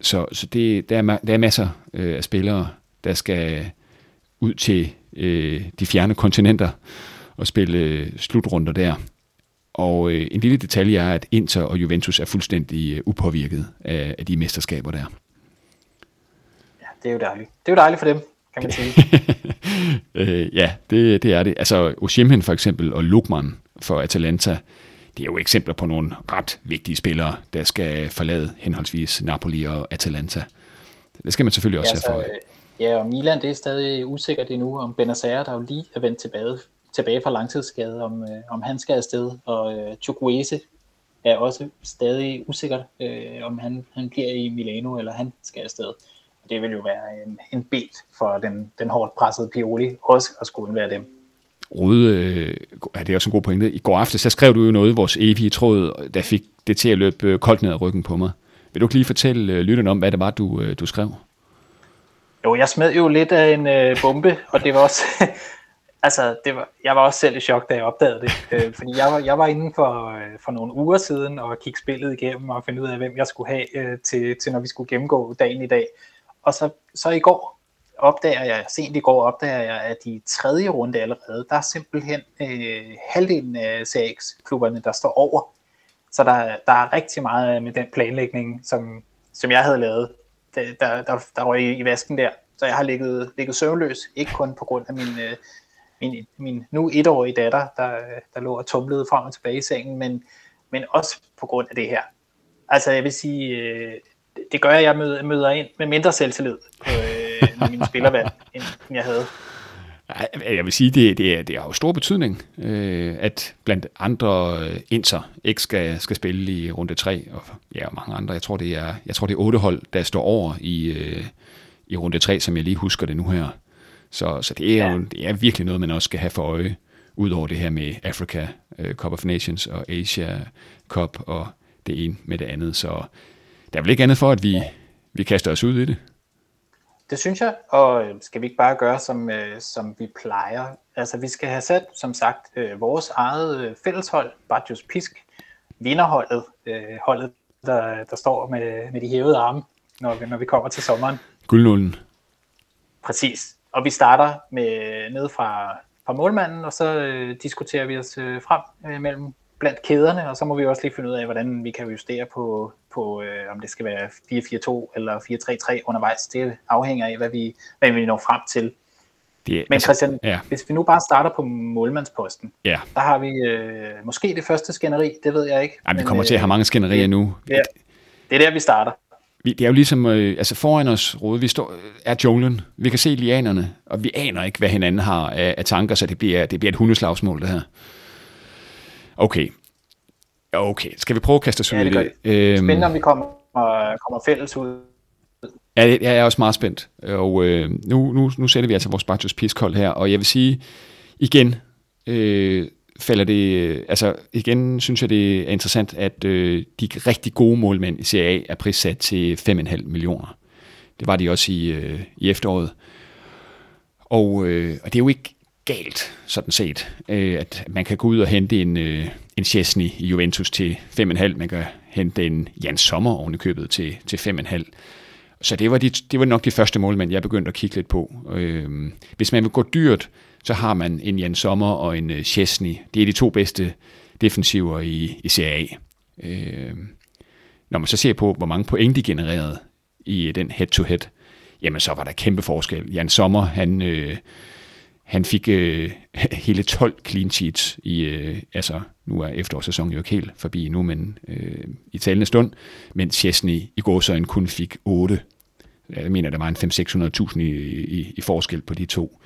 Så, så det, der, er, der er masser øh, af spillere, der skal ud til øh, de fjerne kontinenter og spille øh, slutrunder der. Og øh, en lille detalje er, at Inter og Juventus er fuldstændig øh, upåvirket af, af de mesterskaber der. Ja, det er jo dejligt. Det er jo dejligt for dem, kan man sige. øh, ja, det, det er det. Altså Osimhen for eksempel og Lukman for Atalanta, det er jo eksempler på nogle ret vigtige spillere, der skal forlade henholdsvis Napoli og Atalanta. Det skal man selvfølgelig også ja, have for. Ja, og Milan, det er stadig usikkert endnu, om Benacer, der jo lige er vendt tilbage, tilbage fra langtidsskade, om, øh, om han skal afsted, og øh, Chukwueze er også stadig usikkert, øh, om han, han bliver i Milano, eller han skal afsted. Det vil jo være en, en belt for den, den hårdt pressede Pioli, også at skulle være dem. Rode, øh, ja, det er også en god pointe. I går aftes, så skrev du jo noget i vores evige tråd, der fik det til at løbe øh, koldt ned ad ryggen på mig. Vil du ikke lige fortælle øh, lytterne om, hvad det var, du, øh, du skrev? Jo, jeg smed jo lidt af en øh, bombe, og det var også... altså, det var, jeg var også selv i chok, da jeg opdagede det. Øh, fordi jeg var, jeg var inde for, øh, for nogle uger siden og kigge spillet igennem og finde ud af, hvem jeg skulle have øh, til, til, når vi skulle gennemgå dagen i dag. Og så, så i går, opdager jeg, sent i går opdager jeg, at i tredje runde allerede, der er simpelthen øh, halvdelen af CX-klubberne, der står over. Så der, der er rigtig meget med den planlægning, som, som jeg havde lavet, der, der, der, der var i, i vasken der. Så jeg har ligget, ligget søvnløs, ikke kun på grund af min, øh, min, min nu etårige datter, der, der lå og tumlede frem og tilbage i sengen, men, men også på grund af det her. Altså jeg vil sige, øh, det gør, at jeg møder, møder ind med mindre selvtillid på, øh, mine spillervalg, end jeg havde. Jeg vil sige, det, det, er, det har jo stor betydning, øh, at blandt andre øh, Inter ikke skal, skal spille i runde 3, og ja, og mange andre. Jeg tror, det er, jeg tror, det er otte hold, der står over i, øh, i runde 3, som jeg lige husker det nu her. Så, så det er ja. jo det er virkelig noget, man også skal have for øje, udover det her med Africa uh, Cup of Nations og Asia Cup og det ene med det andet. Så der er vel ikke andet for, at vi, vi kaster os ud i det Det synes jeg, og øh, skal vi ikke bare gøre, som, øh, som vi plejer? Altså, vi skal have sat, som sagt, øh, vores eget øh, fælleshold, Bajos Pisk, vinderholdet, øh, holdet, der, der står med, med de hævede arme, når vi, når vi kommer til sommeren. Guldnullen. Præcis. Og vi starter med ned fra, fra målmanden, og så øh, diskuterer vi os øh, frem øh, mellem blandt kæderne, og så må vi også lige finde ud af, hvordan vi kan justere på, på øh, om det skal være 4-4-2 eller 4-3-3 undervejs. Det afhænger af, hvad vi, hvad vi når frem til. Det, Men altså, Christian, ja. hvis vi nu bare starter på målmandsposten, ja. der har vi øh, måske det første skænderi, det ved jeg ikke. Ej, vi kommer men, til at have mange skænderier nu. Det er, det er der, vi starter. Vi, det er jo ligesom, øh, altså foran os, Rode, vi står, er junglen. Vi kan se lianerne, og vi aner ikke, hvad hinanden har af, af tanker, så det bliver, det bliver et hundeslagsmål, det her. Okay. Okay, skal vi prøve at kaste os ud i det? det? Øhm, Spændende, om vi kommer, kommer fælles ud. Ja, jeg er også meget spændt. Og øh, nu, nu, nu sætter vi altså vores Bartos piskold her, og jeg vil sige, igen, øh, falder det, altså igen synes jeg, det er interessant, at øh, de rigtig gode målmænd i Serie A er prissat til 5,5 millioner. Det var de også i, øh, i efteråret. Og, øh, og det er jo ikke galt, sådan set, øh, at man kan gå ud og hente en, øh, en Chesney i Juventus til 5,5, man kan hente en Jan Sommer oven i købet til, til 5,5. Så det var, de, det var nok de første målmænd, jeg begyndte at kigge lidt på. Øh, hvis man vil gå dyrt, så har man en Jan Sommer og en øh, Chesney. Det er de to bedste defensiver i, i Serie A. Øh, når man så ser på, hvor mange point de genererede i øh, den head-to-head, jamen så var der kæmpe forskel. Jan Sommer, han, øh, han fik øh, hele 12 clean sheets i, øh, altså nu er efterårssæsonen jo ikke helt forbi nu, men øh, i talende stund, mens Chesney i går gårsøjen kun fik 8. Jeg mener, der var en 5-600.000 i, i, i forskel på de to.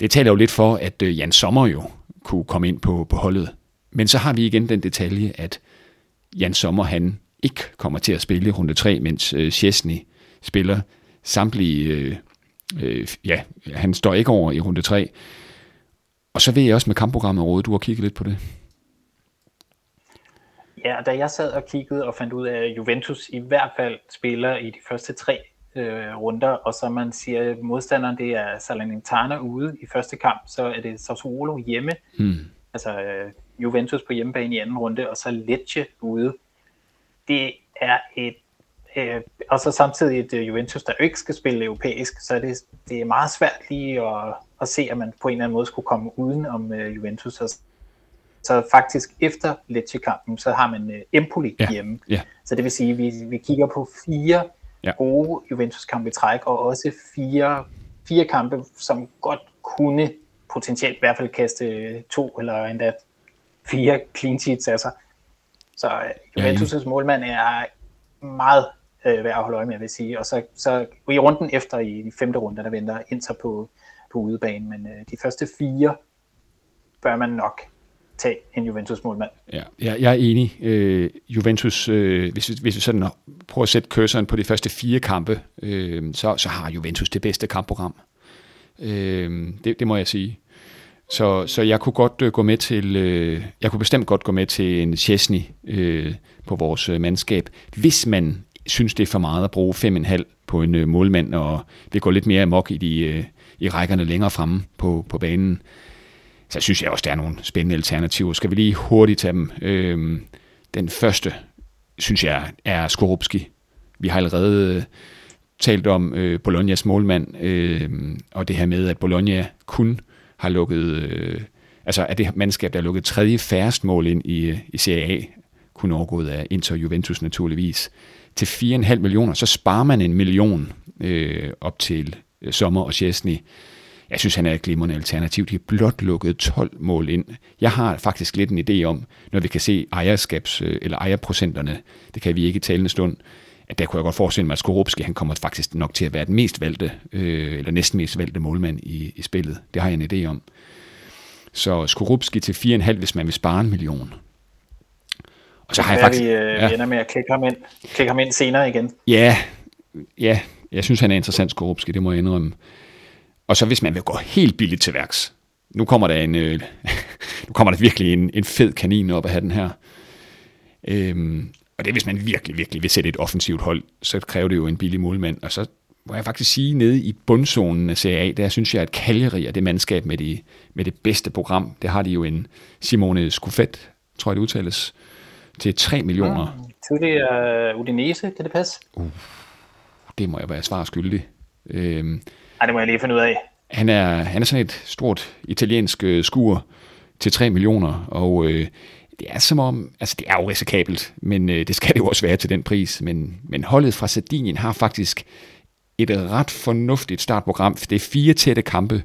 Det taler jo lidt for, at øh, Jan Sommer jo kunne komme ind på, på holdet. Men så har vi igen den detalje, at Jan Sommer han ikke kommer til at spille runde 3, mens øh, Chesney spiller samtlige... Øh, øh, ja, han står ikke over i runde 3. Og så ved jeg også med kampprogrammet, Råde, du har kigget lidt på det. Ja, da jeg sad og kiggede og fandt ud af, at Juventus i hvert fald spiller i de første tre øh, runder, og så man siger, at modstanderen det er Salernitana ude i første kamp, så er det Sassuolo hjemme, hmm. altså øh, Juventus på hjemmebane i anden runde, og så Lecce ude. Det er et øh, og så samtidig et uh, Juventus, der ikke skal spille europæisk, så er det, det er meget svært lige at, at se, at man på en eller anden måde skulle komme uden om uh, Juventus. Så, så faktisk efter Lecce-kampen, så har man uh, Empoli ja. hjemme. Ja. Så det vil sige, at vi, vi kigger på fire ja. gode Juventus-kampe i træk, og også fire, fire kampe, som godt kunne potentielt i hvert fald kaste to eller endda fire clean sheets af sig. Så Juventus' ja, målmand er meget øh, værd at holde øje med, vil sige. Og så, så i runden efter, i de femte runde, der venter Inter på, på udebane, men øh, de første fire bør man nok tage en Juventus-målmand. Ja, jeg, jeg er enig. Øh, Juventus, øh, hvis, hvis vi sådan prøver at sætte cursoren på de første fire kampe, øh, så, så har Juventus det bedste kampprogram. Øh, det, det må jeg sige. Så, så jeg kunne godt øh, gå med til, øh, jeg kunne bestemt godt gå med til en Chesney øh, på vores øh, mandskab, hvis man synes, det er for meget at bruge 5,5 på en øh, målmand, og det går lidt mere amok i, de, øh, i rækkerne længere fremme på, på banen. Så synes jeg også, der er nogle spændende alternativer. Skal vi lige hurtigt tage dem? Øh, den første, synes jeg, er Skorupski. Vi har allerede øh, talt om øh, Bolognas målmand, øh, og det her med, at Bologna kun har lukket, øh, altså at det mandskab, der har lukket tredje færrest mål ind i, øh, i Serie A, kun overgået af Inter Juventus naturligvis til 4,5 millioner, så sparer man en million øh, op til øh, Sommer og Chesney. Jeg synes, han er et glimrende alternativ. De har blot lukket 12 mål ind. Jeg har faktisk lidt en idé om, når vi kan se ejerskabs- øh, eller ejerprocenterne, det kan vi ikke i talende stund, at der kunne jeg godt forestille mig, at Skorupski, han kommer faktisk nok til at være den mest valgte, øh, eller næsten mest valgte målmand i, i spillet. Det har jeg en idé om. Så Skorupski til 4,5, hvis man vil spare en million. Og så har jeg faktisk... Vi, øh, ja. ender med at klikke ham, ind, klikke ham ind senere igen. Ja, ja, jeg synes, han er interessant, Skorupski, det må jeg indrømme. Og så hvis man vil gå helt billigt til værks, nu kommer der en, øh, nu kommer der virkelig en, en fed kanin op af have den her. Øhm, og det hvis man virkelig, virkelig vil sætte et offensivt hold, så kræver det jo en billig målmand, og så hvor jeg faktisk sige, nede i bundzonen af Serie A, der synes jeg, at Cagliari er det mandskab med, de, med det bedste program. Det har de jo en Simone Scuffet, tror jeg det udtales, til 3 millioner. Mm, Tidligere uh, Udinese, kan det passe? Uh, det må jeg være svar skyldig. Øhm, Ej, det må jeg lige finde ud af. Han er, han er sådan et stort italiensk øh, skur til 3 millioner, og øh, det er som om, altså det er jo risikabelt, men øh, det skal det jo også være til den pris, men, men holdet fra Sardinien har faktisk et ret fornuftigt startprogram. Det er fire tætte kampe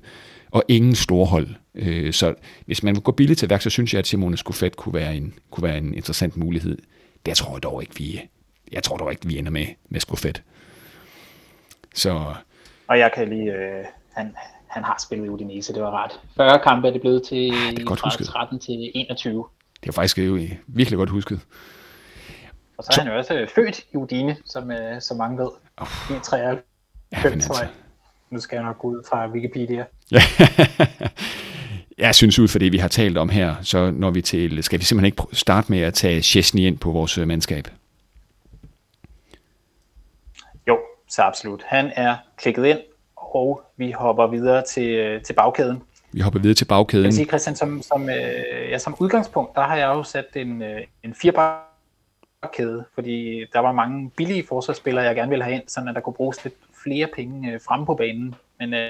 og ingen storhold. Øh, så hvis man vil gå billigt til værk, så synes jeg, at Simone Skuffet kunne være en, kunne være en interessant mulighed. Det tror jeg dog ikke, vi, jeg tror dog ikke, vi ender med, med Skuffet. Så... Og jeg kan lige... Øh, han, han har spillet i Udinese, det var ret. 40 kampe er det blevet til ah, det er godt fra 13 til 21. Det er faktisk jo virkelig godt husket. Og så er han jo også født i Udine, som, øh, som mange ved. Oh. I 93. Ja. Nu skal jeg nok gå ud fra Wikipedia. Ja. jeg synes ud for det, vi har talt om her, så når vi til, skal vi simpelthen ikke starte med at tage Chesney ind på vores øh, mandskab? Jo, så absolut. Han er klikket ind, og vi hopper videre til, øh, til bagkæden. Vi hopper videre til bagkæden. Jeg vil sige, Christian, som, som, øh, ja, som udgangspunkt, der har jeg jo sat en, øh, en firebakkæde, fordi der var mange billige forsvarsspillere, jeg gerne ville have ind, så der kunne bruges lidt flere penge øh, fremme på banen. Men øh,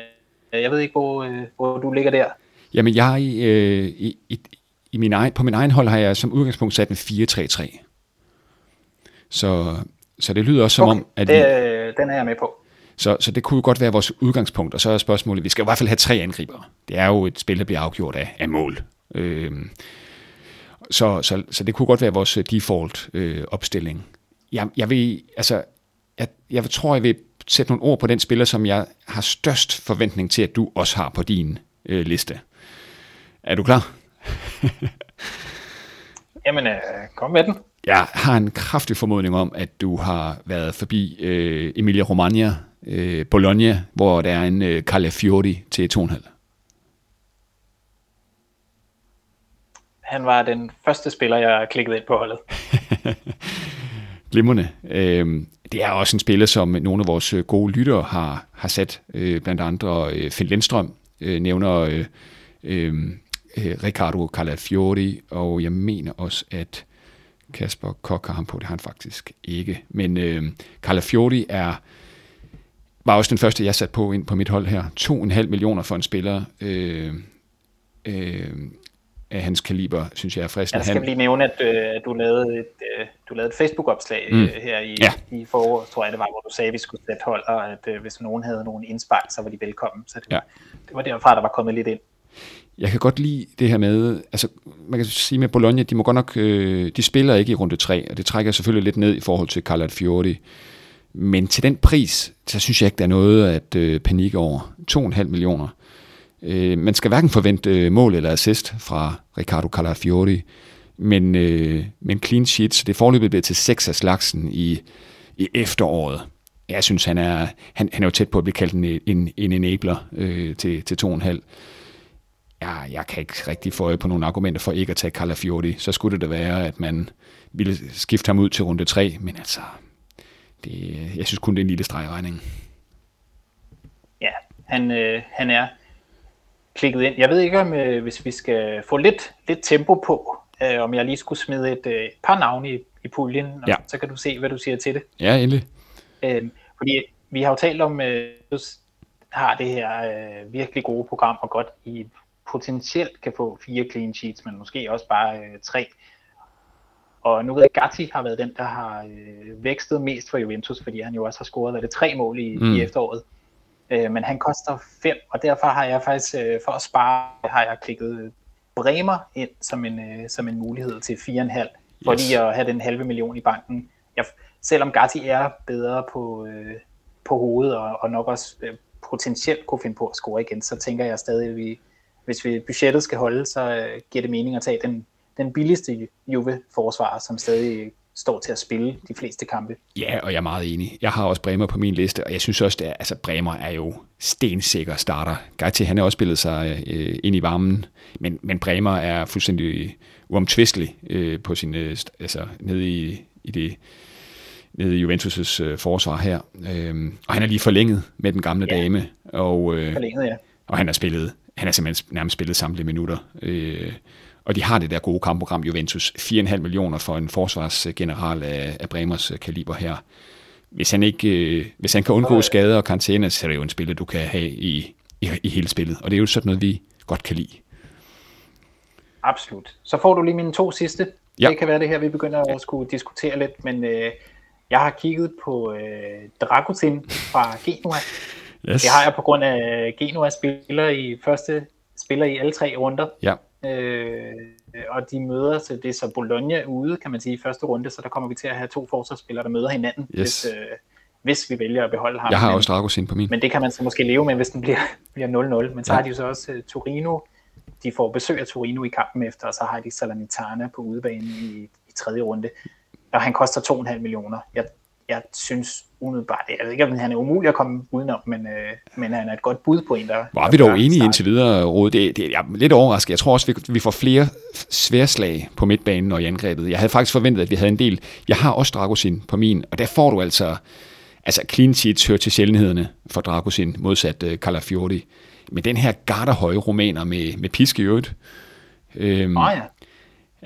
jeg ved ikke, hvor, øh, hvor du ligger der. Jamen, jeg øh, i, i, i min egen, på min egen hold har jeg som udgangspunkt sat en 4-3-3. Så, så det lyder også som okay, om, at det, vi, den er jeg med på. Så, så det kunne jo godt være vores udgangspunkt, og så er spørgsmålet, vi skal i hvert fald have tre angribere. Det er jo et spil, der bliver afgjort af, af mål. Øh, så, så, så det kunne godt være vores default øh, opstilling. Jeg, jeg vil, altså, jeg, jeg tror, jeg vil sætte nogle ord på den spiller, som jeg har størst forventning til, at du også har på din øh, liste. Er du klar? Jamen, øh, kom med den. Jeg har en kraftig formodning om, at du har været forbi øh, Emilia Romagna, øh, Bologna, hvor der er en øh, Calafiori til 2,5. Han var den første spiller, jeg klikkede ind på holdet. Glimrende. Øh, det er også en spiller, som nogle af vores øh, gode lyttere har, har sat. Øh, blandt andre øh, Finn Lindstrøm øh, nævner øh, øh, øh Ricardo Calafiori, og jeg mener også, at Kasper Kok har ham på. Det har han faktisk ikke. Men øh, Calafiori er var også den første, jeg satte på ind på mit hold her. 2,5 millioner for en spiller. Øh, øh, af hans kaliber, synes jeg er fristende. Jeg skal lige nævne, at øh, du lavede et, øh, du lavede et Facebook-opslag mm. øh, her i, ja. i foråret, tror jeg det var, hvor du sagde, at vi skulle sætte hold, og at øh, hvis nogen havde nogen indspark, så var de velkommen. Så det, ja. det var derfra, der var kommet lidt ind. Jeg kan godt lide det her med, altså man kan sige med Bologna, de må godt nok, øh, de spiller ikke i runde 3, og det trækker selvfølgelig lidt ned i forhold til Carlo Fiori. Men til den pris, så synes jeg ikke, der er noget at øh, panikke over. 2,5 millioner. Øh, man skal hverken forvente øh, mål eller assist fra Riccardo Calafiori, men, øh, men clean sheet, så det forløbet bliver til 6 af slagsen i, i efteråret. Jeg synes, han er, han, han er jo tæt på at blive kaldt en, en, en enabler øh, til, til 2,5. Ja, jeg kan ikke rigtig få øje på nogle argumenter for ikke at tage Calafiori. Så skulle det da være, at man ville skifte ham ud til runde 3, men altså, det, jeg synes kun, det er en lille stregregning. Ja, han, øh, han er klikket ind. Jeg ved ikke, om øh, hvis vi skal få lidt, lidt tempo på, øh, om jeg lige skulle smide et, øh, par navne i, i puljen, og ja. så kan du se, hvad du siger til det. Ja, endelig. Øh, fordi vi har jo talt om, øh, har det her øh, virkelig gode program, og godt i potentielt kan få fire clean sheets, men måske også bare øh, tre. Og nu ved jeg, at Gatti har været den, der har øh, vækstet mest for Juventus, fordi han jo også har scoret hvad det, tre mål i, mm. i efteråret. Øh, men han koster 5, og derfor har jeg faktisk, øh, for at spare, har jeg klikket Bremer ind som en, øh, som en mulighed til 4,5, for yes. lige at have den halve million i banken. Jeg, selvom Gatti er bedre på, øh, på hovedet, og, og nok også øh, potentielt kunne finde på at score igen, så tænker jeg stadig, at vi, hvis vi budgettet skal holde, så øh, giver det mening at tage den, den billigste Juve-forsvar, som stadig står til at spille de fleste kampe. Ja, og jeg er meget enig. Jeg har også Bremer på min liste, og jeg synes også, at altså, Bremer er jo stensikker starter. Gatti, han har også spillet sig øh, ind i varmen, men, men Bremer er fuldstændig uomtvistelig øh, på sin, øh, altså, nede i, i det nede i Juventus' øh, forsvar her. Øh, og han er lige forlænget med den gamle ja. dame. Og, øh, forlænget, ja. Og han har spillet, han har simpelthen nærmest spillet samtlige minutter. Øh, og de har det der gode kampprogram, Juventus. 4,5 millioner for en forsvarsgeneral af, af Bremers kaliber her. Hvis han, ikke, øh, hvis han kan undgå skader og karantæne, så er det jo en spiller, du kan have i, i, i hele spillet. Og det er jo sådan noget, vi godt kan lide. Absolut. Så får du lige mine to sidste. Ja. Det kan være det her, vi begynder at skulle diskutere lidt, men øh, jeg har kigget på øh, Dragutin fra Genua. Yes. Det har jeg på grund af Genua spiller i første spiller i alle tre runder. Ja. Øh, og de møder, så det er så Bologna ude, kan man sige, i første runde, så der kommer vi til at have to forsvarsspillere, der møder hinanden, yes. hvis, øh, hvis vi vælger at beholde ham. Jeg har også Dragusin på min. Men det kan man så måske leve med, hvis den bliver, bliver 0-0. Men så ja. har de jo så også uh, Torino. De får besøg af Torino i kampen efter, og så har de Salernitana på udebane i, i tredje runde. Og han koster 2,5 millioner. Jeg jeg synes umiddelbart, jeg ved ikke, om han er umulig at komme udenom, men, øh, men han er et godt bud på en, der... Var vi dog enige indtil videre, Rode? Det, det, jeg er lidt overrasket. Jeg tror også, vi, vi får flere sværslag på midtbanen og i angrebet. Jeg havde faktisk forventet, at vi havde en del. Jeg har også Dragosin på min, og der får du altså... Altså, clean sheets hører til sjældenhederne for Dragosin, modsat uh, Calafiori. Men den her garderhøje romaner med, med piske i øvrigt, øhm, oh, ja.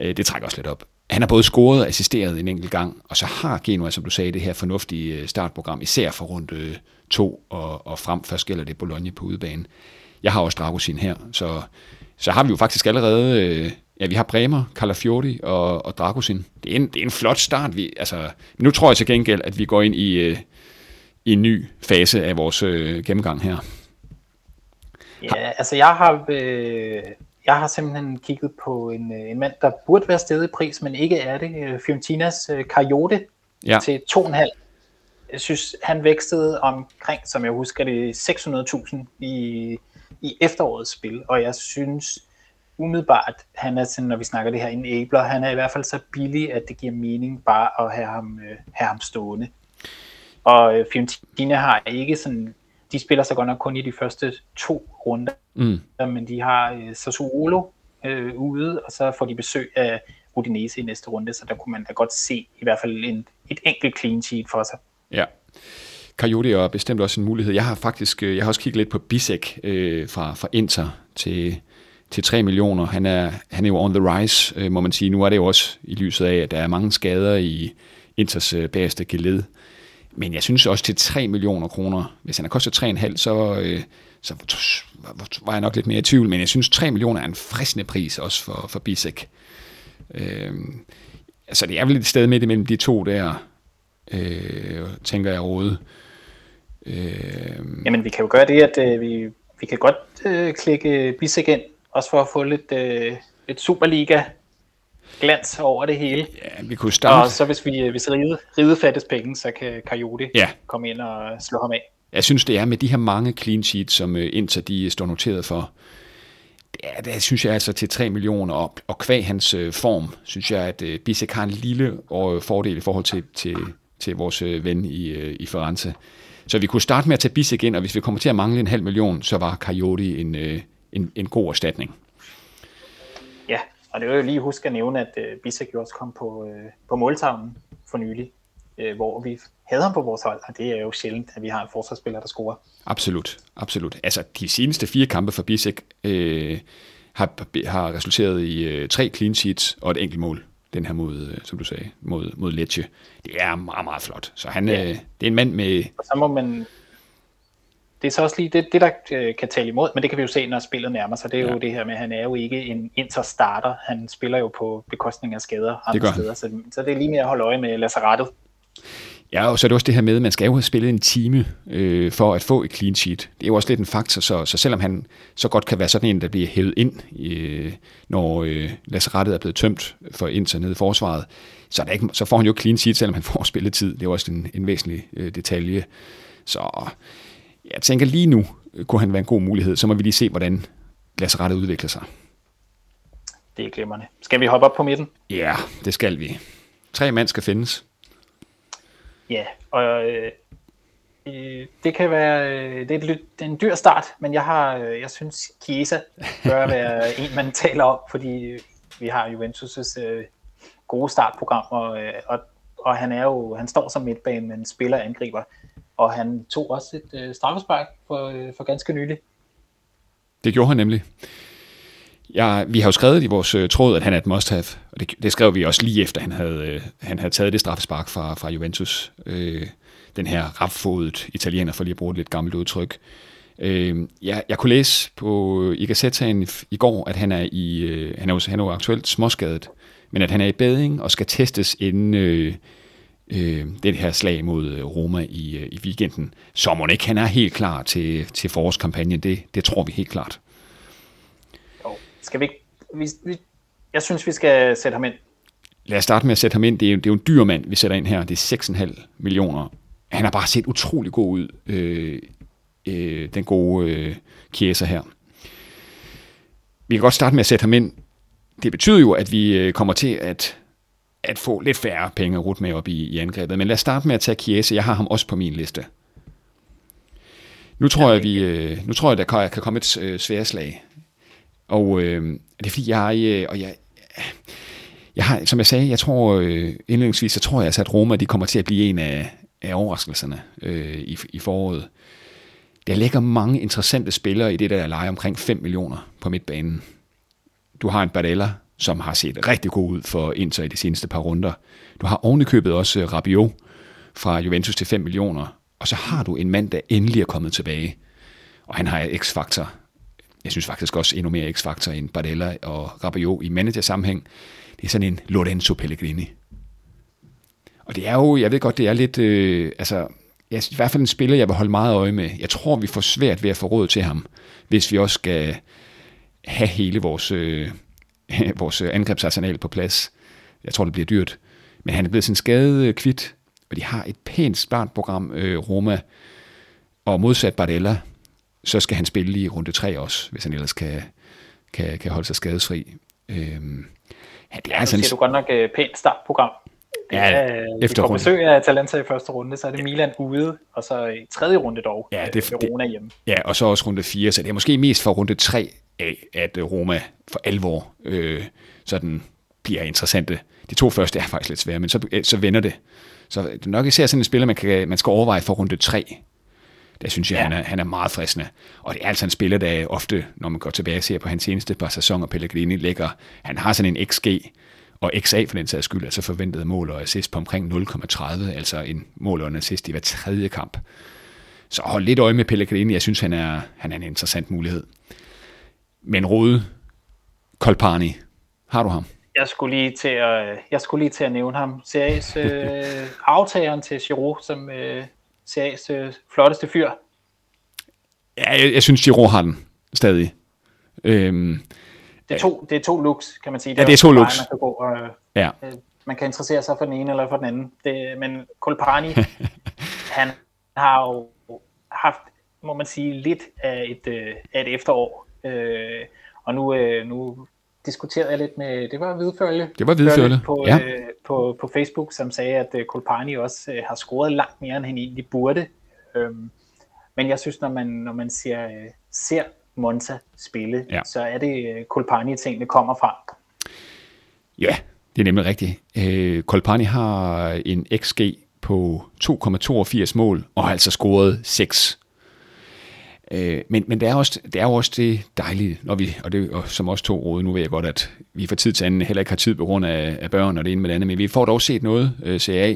øh, det trækker også lidt op han har både scoret og assisteret en enkelt gang, og så har Genua, som du sagde, det her fornuftige øh, startprogram, især for rundt øh, to og, og frem. Først gælder det Bologna på udebane. Jeg har også Dragosin her, så, så har vi jo faktisk allerede, øh, ja, vi har Bremer, Calafiori og, og Dragosin. Det er, en, det er en flot start. Vi, altså, nu tror jeg til gengæld, at vi går ind i, øh, i en ny fase af vores øh, gennemgang her. Ja, altså jeg har, øh, jeg har simpelthen kigget på en, øh, en mand, der burde være stedet i pris, men ikke er det. Øh, Fiorentinas uh, Coyote ja. til 2,5. Jeg synes, han vækstede omkring, som jeg husker det, 600.000 i, i efterårets spil, og jeg synes umiddelbart, han er sådan, når vi snakker det her enabler, han er i hvert fald så billig, at det giver mening bare at have ham, uh, have ham stående. Og uh, Fiorentina har ikke sådan de spiller så godt nok kun i de første to runder, mm. men de har øh, Sassuolo øh, ude, og så får de besøg af Udinese i næste runde, så der kunne man da godt se i hvert fald en, et enkelt clean sheet for sig. Ja. Coyote er bestemt også en mulighed. Jeg har faktisk øh, jeg har også kigget lidt på Bisek øh, fra, fra Inter til, til 3 millioner. Han er, han er jo on the rise, øh, må man sige. Nu er det jo også i lyset af, at der er mange skader i Inters øh, bagerste geled. Men jeg synes også til 3 millioner kroner, hvis han har kostet 3,5, så, øh, så var jeg nok lidt mere i tvivl, men jeg synes 3 millioner er en fristende pris også for, for Bisek. Øh, altså det er vel et sted midt imellem de to der, øh, tænker jeg råde. Øh, Jamen vi kan jo gøre det, at øh, vi, vi kan godt øh, klikke Bisek ind, også for at få lidt, øh, lidt Superliga glans over det hele. Ja, vi kunne starte. Og så hvis vi hvis ride, ride fattes penge, så kan Coyote ja. komme ind og slå ham af. Jeg synes, det er med de her mange clean sheets, som øh, Inter de står noteret for, Ja, det synes jeg altså til 3 millioner, og, og kvæg hans øh, form, synes jeg, at øh, Bisek har en lille øh, fordel i forhold til, til, til vores øh, ven i, øh, i Firenze. Så vi kunne starte med at tage Bisek ind, og hvis vi kommer til at mangle en halv million, så var Coyote en, øh, en, en god erstatning. Og det vil jeg lige huske at nævne, at uh, Bisek jo også kom på, uh, på måltavlen for nylig, uh, hvor vi havde ham på vores hold, og det er jo sjældent, at vi har en forsvarsspiller, der scorer. Absolut, absolut. Altså, de seneste fire kampe for Bisek øh, har, har resulteret i øh, tre clean sheets og et enkelt mål. Den her mod, øh, som du sagde, mod, mod Lecce. Det er meget, meget flot. Så han, ja. øh, det er en mand med... Og så må man, det er så også lige det, det der øh, kan tale imod, men det kan vi jo se, når spillet nærmer sig. Det er ja. jo det her med, at han er jo ikke en interstarter. Han spiller jo på bekostning af skader andre steder, så, så det er lige mere at holde øje med lazarettet. Ja, og så er det også det her med, at man skal jo have spillet en time øh, for at få et clean sheet. Det er jo også lidt en faktor, så, så selvom han så godt kan være sådan en, der bliver hævet ind, øh, når øh, lazarettet er blevet tømt for Inter nede i forsvaret, så, er der ikke, så får han jo clean sheet, selvom han får spilletid. Det er jo også en, en væsentlig øh, detalje. Så jeg tænker lige nu, øh, kunne han være en god mulighed. Så må vi lige se, hvordan lasserettet udvikler sig. Det er glimrende. Skal vi hoppe op på midten? Ja, det skal vi. Tre mand skal findes. Ja, og øh, øh det kan være øh, det er, et, det er en dyr start, men jeg har øh, jeg synes Chiesa bør være en man taler om, fordi vi har Juventus' øh, gode startprogram og, øh, og og han er jo, han står som midtbane, men spiller angriber, og han tog også et øh, straffespark for, øh, for ganske nylig. Det gjorde han nemlig. Ja, vi har jo skrevet i vores øh, tråd, at han er et must-have, og det, det skrev vi også lige efter, han havde, øh, han havde taget det straffespark fra, fra Juventus. Øh, den her rapfodet italiener, for lige at bruge et lidt gammelt udtryk. Øh, jeg, jeg kunne læse på øh, i Gazettaen i går, at han er, i, øh, han, er jo, han er jo aktuelt småskadet, men at han er i bading og skal testes inden øh, øh, det her slag mod øh, Roma i, øh, i weekenden. Så må ikke han er helt klar til, til forårskampagnen. Det, det tror vi helt klart. Jo, skal vi, vi, vi Jeg synes, vi skal sætte ham ind. Lad os starte med at sætte ham ind. Det er, det er jo en dyr mand, vi sætter ind her. Det er 6,5 millioner. Han har bare set utrolig god ud, øh, øh, den gode øh, Chiesa her. Vi kan godt starte med at sætte ham ind. Det betyder jo, at vi øh, kommer til at, at få lidt færre penge at med op i, i angrebet. Men lad os starte med at tage Chiesa. Jeg har ham også på min liste. Nu tror jeg, vi, øh, nu tror jeg, der kan, kan komme et øh, sværslag. Og øh, det er fordi, jeg, øh, og jeg, jeg har, som jeg sagde, jeg tror øh, indledningsvis, så tror jeg altså, at Roma de kommer til at blive en af, af overraskelserne øh, i, i foråret. Der ligger mange interessante spillere i det der leje omkring 5 millioner på midtbanen. Du har en Barella, som har set rigtig god ud for Inter i de seneste par runder. Du har ovenikøbet også øh, Rabiot fra Juventus til 5 millioner. Og så har du en mand, der endelig er kommet tilbage. Og han har x-faktor. Jeg synes faktisk også endnu mere x-faktor end Barella og Rabiot i manager-sammenhæng. Det er sådan en Lorenzo Pellegrini. Og det er jo, jeg ved godt, det er lidt, øh, altså, jeg, i hvert fald en spiller, jeg vil holde meget øje med. Jeg tror, vi får svært ved at få råd til ham, hvis vi også skal have hele vores, øh, vores angrebsarsenal på plads. Jeg tror, det bliver dyrt. Men han er blevet sin skade kvit, og de har et pænt startprogram, øh, Roma, og modsat Bardella, så skal han spille i runde 3 også, hvis han ellers kan, kan, kan holde sig skadesfri. Øhm, ja, det er ja, sådan... du godt nok øh, pænt startprogram. Ja, ja efter runde. besøg af Atalanta i første runde, så er det Milan ude, og så i tredje runde dog, ja, det, med Roma hjemme. Ja, og så også runde 4, så det er måske mest for runde 3 af, at Roma for alvor øh, sådan bliver interessante. De to første er faktisk lidt svære, men så, så vender det. Så det er nok især sådan en spiller, man, kan, man skal overveje for runde 3. Der synes jeg, ja. han, er, han er meget fristende. Og det er altså en spiller, der ofte, når man går tilbage og ser på hans seneste par sæsoner, Pellegrini ligger, han har sådan en XG, og XA for den sags skyld, altså forventet mål og assist på omkring 0,30, altså en mål og en assist i hver tredje kamp. Så hold lidt øje med Pellegrini, jeg synes, han er, han er en interessant mulighed. Men Rode, Kolpani, har du ham? Jeg skulle lige til at, jeg skulle lige til at nævne ham. Series øh, aftageren til Giroud, som øh, Series øh, flotteste fyr. Ja, jeg, jeg synes, Giroud har den stadig. Øhm, det, er to, det er to looks, kan man sige. Det ja, det er to looks. Man kan, gå, og, ja. øh, man kan interessere sig for den ene eller for den anden. Det, men Kolpani, han har jo haft, må man sige, lidt af et, øh, af et efterår. Øh, og nu, øh, nu diskuterede jeg lidt med, det var Hvidfølge. Det var Hvidfølge, på, ja. øh, på, på Facebook, som sagde, at øh, Kolpani også øh, har scoret langt mere, end han egentlig burde. Øhm, men jeg synes, når man, når man ser, øh, ser Monza spille, ja. så er det øh, Kolpani-tingene kommer fra. Ja, det er nemlig rigtigt. Øh, Kolpani har en XG på 2,82 mål, og har altså scoret 6 Øh, men men det, er også, det er jo også det dejlige, når vi, og det og som også to råd, nu ved jeg godt, at vi for tid til anden heller ikke har tid på grund af, af børn og det ene med det andet, men vi får dog set noget, øh, CA,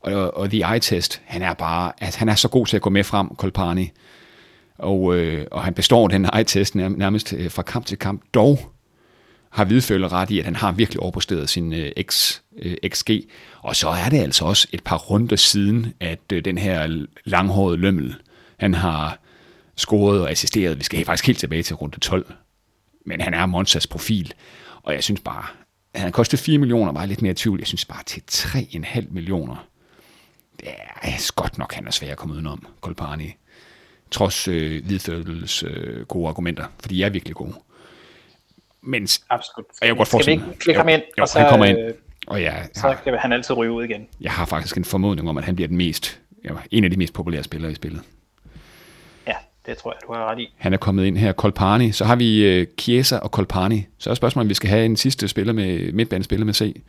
og, og The Eye Test, han er bare, at han er så god til at gå med frem, Kolpani, og, øh, og han består den Eye Test nærmest øh, fra kamp til kamp, dog har Hvidfølge ret i, at han har virkelig overpræsteret sin øh, X, øh, XG. Og så er det altså også et par runder siden, at øh, den her langhårede lømmel, han har scoret og assisteret. Vi skal faktisk helt tilbage til runde 12. Men han er Monsas profil, og jeg synes bare, at han kostede 4 millioner, var jeg lidt mere i tvivl. Jeg synes bare til 3,5 millioner, det er godt nok, han er svær at komme udenom, Kolpani. Trods øh, Hvidfødels øh, gode argumenter, for de er virkelig gode. Men Absolut. Skal, jeg godt skal vi ikke klikke ham ind? Jo, og så, han kommer ind. Øh, og ja, så kan han altid ryge ud igen. Jeg har faktisk en formodning om, at han bliver den mest, ja, en af de mest populære spillere i spillet det tror jeg, du har ret i. Han er kommet ind her, Kolpani. Så har vi uh, Chiesa og Kolpani. Så er spørgsmålet, om vi skal have en sidste spiller med midtbanespiller med C.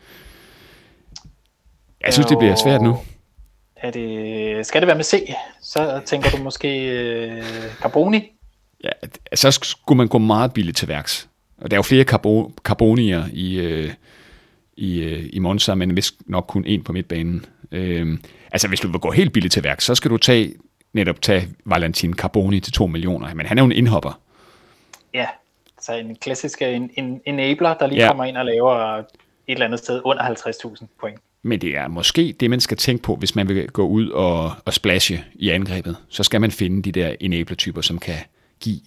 Jeg synes, det bliver svært nu. Er det, skal det være med C, så tænker du måske øh, Carboni? Ja, så skulle man gå meget billigt til værks. Og der er jo flere carbo, carbonier i, øh, i, øh, i Monza, men vist nok kun en på midtbanen. Øh, altså, hvis du vil gå helt billigt til værks, så skal du tage netop tage Valentin Carboni til 2 millioner. Men han er jo en indhopper. Ja, så en klassisk en, en enabler, der lige ja. kommer ind og laver et eller andet sted under 50.000 point. Men det er måske det, man skal tænke på, hvis man vil gå ud og, og splashe i angrebet. Så skal man finde de der enabler-typer, som kan give,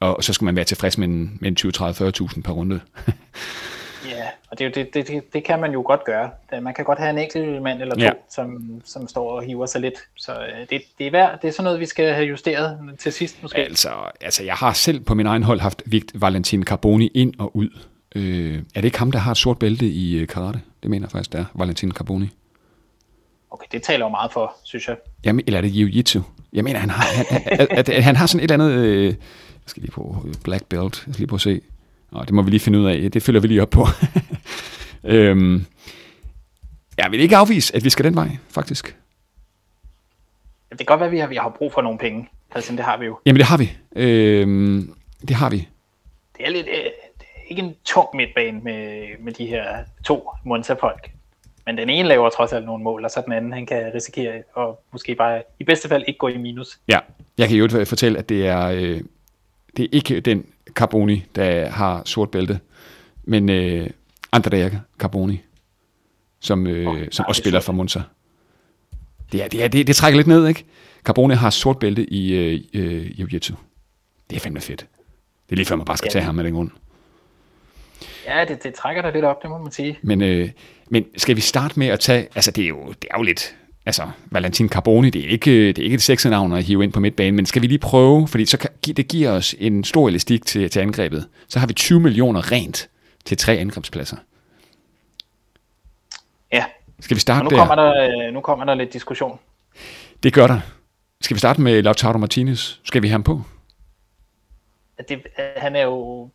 og så skal man være tilfreds med en, med en 20, 30, 40.000 per runde. ja, og det, det, det, det kan man jo godt gøre. Man kan godt have en enkelt mand eller to, ja. som, som står og hiver sig lidt. Så øh, det, det, er værd, det er sådan noget, vi skal have justeret til sidst måske. Altså, altså jeg har selv på min egen hold haft Vigt Valentin Carboni ind og ud. Øh, er det ikke ham, der har et sort bælte i øh, karate? Det mener jeg faktisk, det er Valentin Carboni. Okay, det taler jo meget for, synes jeg. Jamen, eller er det Jiu-Jitsu? Jeg mener, han har, han, at, at, at, han har sådan et eller andet... Øh, jeg skal lige på Black Belt. Jeg skal lige på at se. Nå, det må vi lige finde ud af. Det følger vi lige op på. øhm, jeg vil ikke afvise, at vi skal den vej, faktisk. Det kan godt være, at vi har, vi har brug for nogle penge. Altså, det har vi jo. Jamen, det har vi. Øhm, det har vi. Det er lidt... Ikke en tung midtbane med, med de her to Monza-folk. Men den ene laver trods alt nogle mål, og så den anden, han kan risikere at måske bare i bedste fald ikke gå i minus. Ja, jeg kan jo fortælle, at det er, øh, det er ikke den Carboni, der har sort bælte, men øh, Andrea Carboni, som, øh, oh, som også spiller for Monza. Det, er, det, er, det, det trækker lidt ned, ikke? Carboni har sort bælte i øh, øh, Jiu-Jitsu. Det er fandme fedt. Det er lige før, man bare skal ja. tage ham med den grund. Ja, det, det trækker da lidt op, det må man sige. Men, øh, men skal vi starte med at tage, altså det er jo, det er jo lidt, altså Valentin Carboni, det er ikke, det er ikke et sexenavn at hive ind på midtbanen, men skal vi lige prøve, fordi så kan, det giver os en stor elastik til, til angrebet. Så har vi 20 millioner rent til tre angrebspladser. Ja. Skal vi starte nu kommer der? der? Øh, nu kommer der lidt diskussion. Det gør der. Skal vi starte med Lautaro Martinez? Skal vi have ham på? Det, han er jo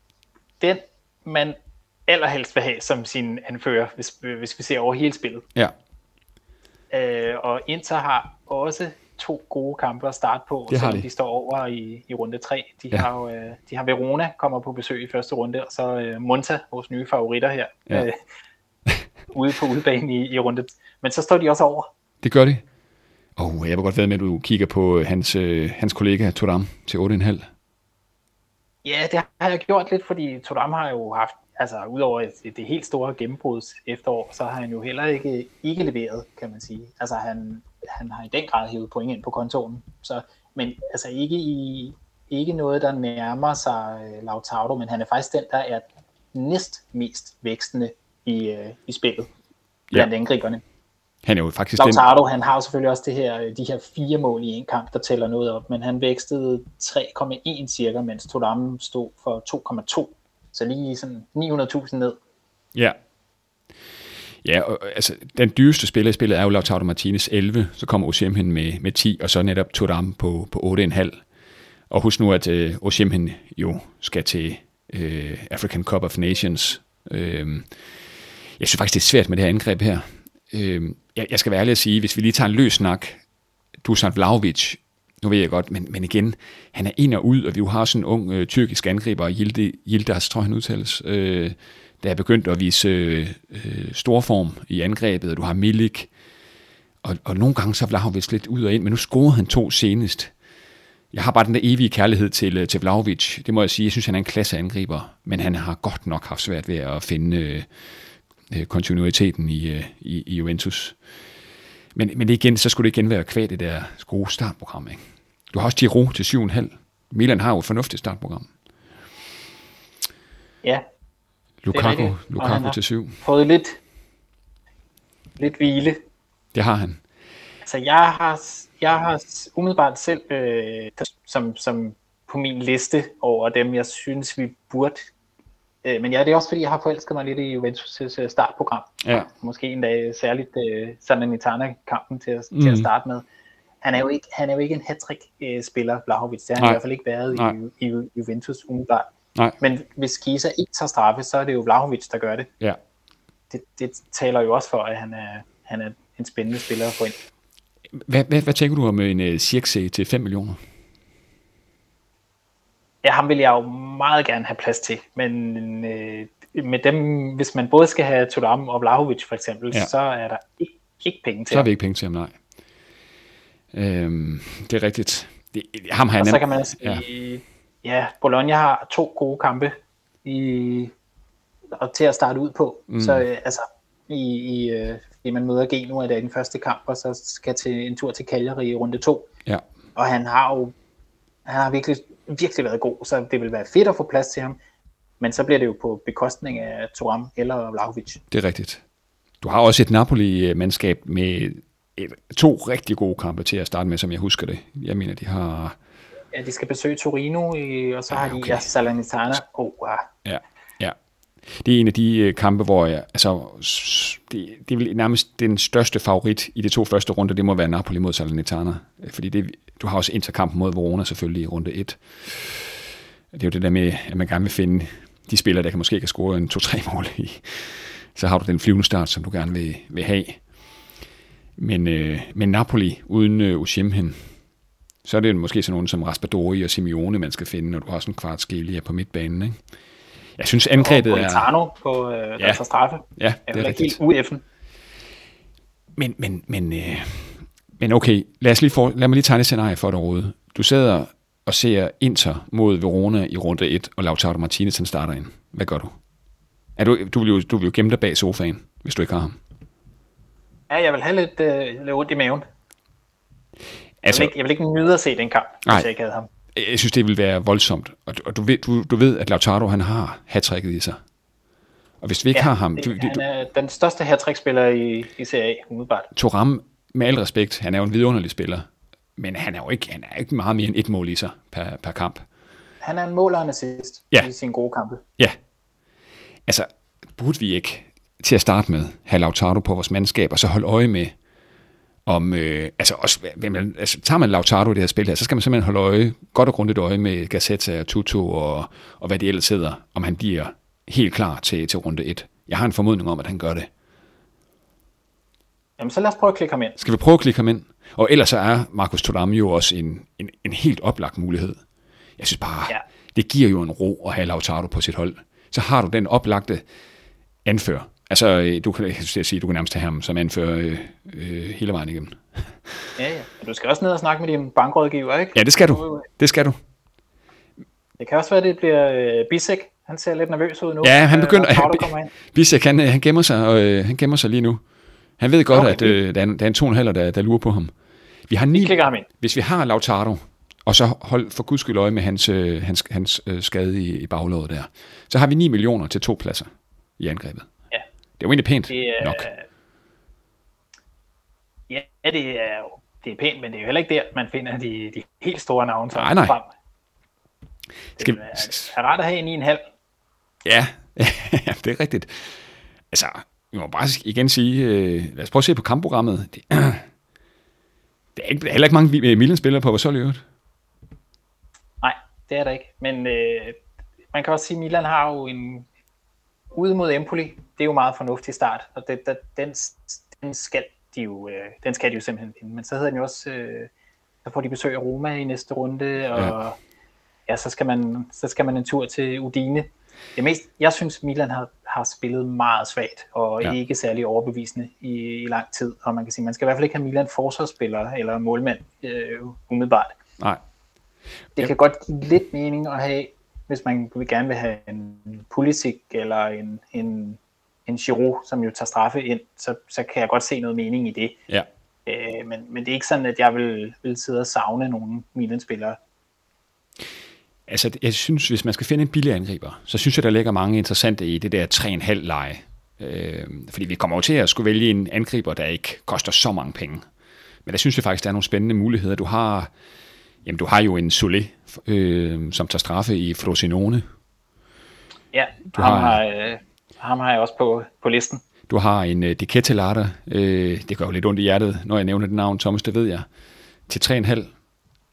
den, man allerhelst vil have som sin anfører, hvis, hvis vi ser over hele spillet. Ja. Øh, og Inter har også to gode kampe at starte på, det selvom de. de står over i, i runde 3. De, ja. har jo, øh, de har Verona kommer på besøg i første runde, og så øh, Monta, vores nye favoritter her, ja. øh, ude på udbanen i, i runde. Men så står de også over. Det gør de. Oh, jeg vil godt ved med, at du kigger på hans, øh, hans kollega Turam til 8,5. Ja, det har jeg gjort lidt, fordi Turam har jo haft altså udover det, det helt store gennembruds efterår, så har han jo heller ikke, ikke leveret, kan man sige. Altså han, han har i den grad hævet point ind på kontoren, så, men altså ikke, i, ikke noget, der nærmer sig uh, Lautaro, men han er faktisk den, der er næst mest vækstende i, uh, i spillet blandt ja. angriberne. Han er jo faktisk Lautaro, den... han har jo selvfølgelig også det her, de her fire mål i en kamp, der tæller noget op, men han vækstede 3,1 cirka, mens Todam stod for 2,2 så lige sådan 900.000 ned. Ja. Ja, og, altså, den dyreste spiller i spillet er jo Lautaro Martinez 11, så kommer Osimhen med, med 10, og så netop Turam på, på 8,5. Og husk nu, at øh, Osimhen jo skal til øh, African Cup of Nations. Øh, jeg synes faktisk, det er svært med det her angreb her. Øh, jeg, jeg skal være ærlig at sige, hvis vi lige tager en løs snak, Dusan Vlaovic nu ved jeg godt, men, men igen, han er ind og ud, og vi har sådan en ung øh, tyrkisk angriber, Yildi, Yildiz, tror jeg han udtales, øh, der er begyndt at vise øh, øh, storform i angrebet, og du har Milik, og, og nogle gange så Vlahovic lidt ud og ind, men nu scorede han to senest. Jeg har bare den der evige kærlighed til, øh, til Vlahovic. Det må jeg sige. Jeg synes, han er en klasse angriber, men han har godt nok haft svært ved at finde øh, øh kontinuiteten i, øh, i, i Juventus. Men, men igen, så skulle det igen være kvad det der gode startprogram. Ikke? Du har også Giro til 7,5. Milan har jo et fornuftigt startprogram. Ja. Lukaku, Lukaku til 7. Fået lidt, lidt hvile. Det har han. Altså, jeg har, jeg har umiddelbart selv, øh, som, som på min liste over dem, jeg synes, vi burde Øh, men ja, det er også fordi, jeg har forelsket mig lidt i Juventus' øh, startprogram. Ja. Måske endda særligt øh, Salernitana-kampen til, mm. til at mm. starte med. Han er jo ikke, han er jo ikke en hat-trick-spiller, Blahovic. Det har han Nej. i hvert fald ikke været i, i, i Juventus umiddelbart. Nej. Men hvis Kisa ikke tager straffe, så er det jo Vlahovic, der gør det. Ja. Det, det taler jo også for, at han er, han er en spændende spiller at få ind. Hvad, hvad, hvad tænker du om en uh, Cirkse til 5 millioner? Ja, ham vil jeg jo meget gerne have plads til, men øh, med dem, hvis man både skal have Tudam og Vlahovic for eksempel, ja. så er der ikke, ikke penge til Så har vi ikke penge til ham, nej. Øhm, det er rigtigt. Det, ham har jeg og nemt. så kan man sige, ja. ja, Bologna har to gode kampe i, og til at starte ud på. Mm. Så øh, altså, i, i, øh, fordi man møder Genua i den første kamp, og så skal til en tur til Cagliari i runde to. Ja. Og han har jo han har virkelig, virkelig været god, så det vil være fedt at få plads til ham. Men så bliver det jo på bekostning af Thuram eller Vlahovic. Det er rigtigt. Du har også et Napoli-mandskab med et, to rigtig gode kampe til at starte med, som jeg husker det. Jeg mener, de har... Ja, de skal besøge Torino, og så har okay. de ja, Salernitana. Oh, wow. Ja, ja. Det er en af de øh, kampe, hvor jeg, altså, det, det er nærmest den største favorit i de to første runder, det må være Napoli mod Salernitana. Fordi det, du har også interkampen mod Verona selvfølgelig i runde 1. Det er jo det der med, at man gerne vil finde de spillere, der kan måske kan score en 2-3 mål i. Så har du den flyvende start, som du gerne vil, vil have. Men, øh, men Napoli uden øh, Ushimhen, så er det måske sådan nogen som Raspadori og Simeone, man skal finde, når du har sådan en kvart Skelia på midtbanen. Ikke? Jeg synes angrebet og er... på øh, ja. straffe. Ja, det er, er rigtigt. helt UF'en. Men, men, men, øh, men okay, lad, os lige for, lad mig lige tegne et scenarie for dig, Rode. Du sidder og ser Inter mod Verona i runde 1, og Lautaro Martinez han starter ind. Hvad gør du? Er du, du, vil jo, du vil jo gemme dig bag sofaen, hvis du ikke har ham. Ja, jeg vil have lidt, øh, lidt ondt i maven. Altså, jeg, vil ikke, jeg vil ikke nyde at se den kamp, nej, hvis jeg ikke havde ham. Jeg synes, det vil være voldsomt. Og, og du, ved, du, du ved, at Lautaro han har hat i sig. Og hvis vi ikke ja, har ham... Det, du, han er du, den største hat spiller i, i Serie A, umiddelbart. Toram, med al respekt, han er jo en vidunderlig spiller. Men han er jo ikke, han er ikke meget mere end et mål i sig per, per kamp. Han er en mål og en assist ja. i sin gode kampe. Ja. Altså, burde vi ikke til at starte med have Lautaro på vores mandskab, og så holde øje med, om, øh, altså, også, man, altså tager man Lautaro i det her spil her, så skal man simpelthen holde øje, godt og grundigt øje med Gazzetta og Tutu og, og hvad det ellers hedder, om han bliver helt klar til, til runde 1. Jeg har en formodning om, at han gør det. Jamen, så lad os prøve at klikke ham ind. Skal vi prøve at klikke ham ind? Og ellers så er Markus Thuram jo også en, en, en helt oplagt mulighed. Jeg synes bare, ja. det giver jo en ro at have Lautaro på sit hold. Så har du den oplagte anfører. Altså, øh, du kan, jeg sige, du kan nærmest have ham som anfører øh, øh, hele vejen igennem. Ja, ja. Du skal også ned og snakke med din bankrådgiver, ikke? Ja, det skal du. Det skal du. Det kan også være, at det bliver øh, Bisek. Han ser lidt nervøs ud nu. Ja, han begynder... Øh, Bisek, han, han, gemmer sig, og, øh, han gemmer sig lige nu. Han ved godt, okay. at øh, der, er en, der er en to en der, der lurer på ham. Vi har ni, vi ham ind. Hvis vi har Lautaro, og så hold for guds skyld øje med hans, øh, hans, hans øh, skade i, i baglådet der, så har vi 9 millioner til to pladser i angrebet. Det er jo egentlig pænt det er, nok. Ja, det er det er pænt, men det er jo heller ikke der, man finder de, de helt store navne nej, nej. frem. Det Skal... er, er rart at have en i en halv. Ja, det er rigtigt. Altså, vi må bare igen sige, øh, lad os prøve at se på kampprogrammet. Det, det er, ikke, heller ikke mange Milan-spillere på hold i øvrigt. Nej, det er der ikke. Men øh, man kan også sige, at Milan har jo en ude mod Empoli. Det er jo meget fornuftig start, og det, det, den, den, skal de jo, øh, den skal de jo simpelthen vinde. Men så hedder den jo også, øh, så får de besøg af Roma i næste runde, og ja, ja så, skal man, så skal man en tur til Udine det mest, jeg synes, Milan har, har spillet meget svagt, og ja. ikke særlig overbevisende i, i lang tid. Og man kan sige, man skal i hvert fald ikke have Milan forsvarsspillere eller målmand øh, umiddelbart. Nej. Det ja. kan godt give lidt mening at have, hvis man vil gerne vil have en Pulisic eller en, en, en Giroud, som jo tager straffe ind, så, så kan jeg godt se noget mening i det. Ja. Øh, men, men det er ikke sådan, at jeg vil, vil sidde og savne nogle Milan-spillere. Altså, jeg synes, hvis man skal finde en billig angriber, så synes jeg, der ligger mange interessante i det der 3,5 leje. Øh, fordi vi kommer jo til at skulle vælge en angriber, der ikke koster så mange penge. Men der synes jeg faktisk, der er nogle spændende muligheder. Du har, jamen, du har jo en Solé, øh, som tager straffe i Frosinone. Ja, du ham, har, øh, ham har jeg også på, på listen. Du har en uh, De Kettelata. Øh, det gør jo lidt ondt i hjertet, når jeg nævner det navn, Thomas, det ved jeg. Til 3,5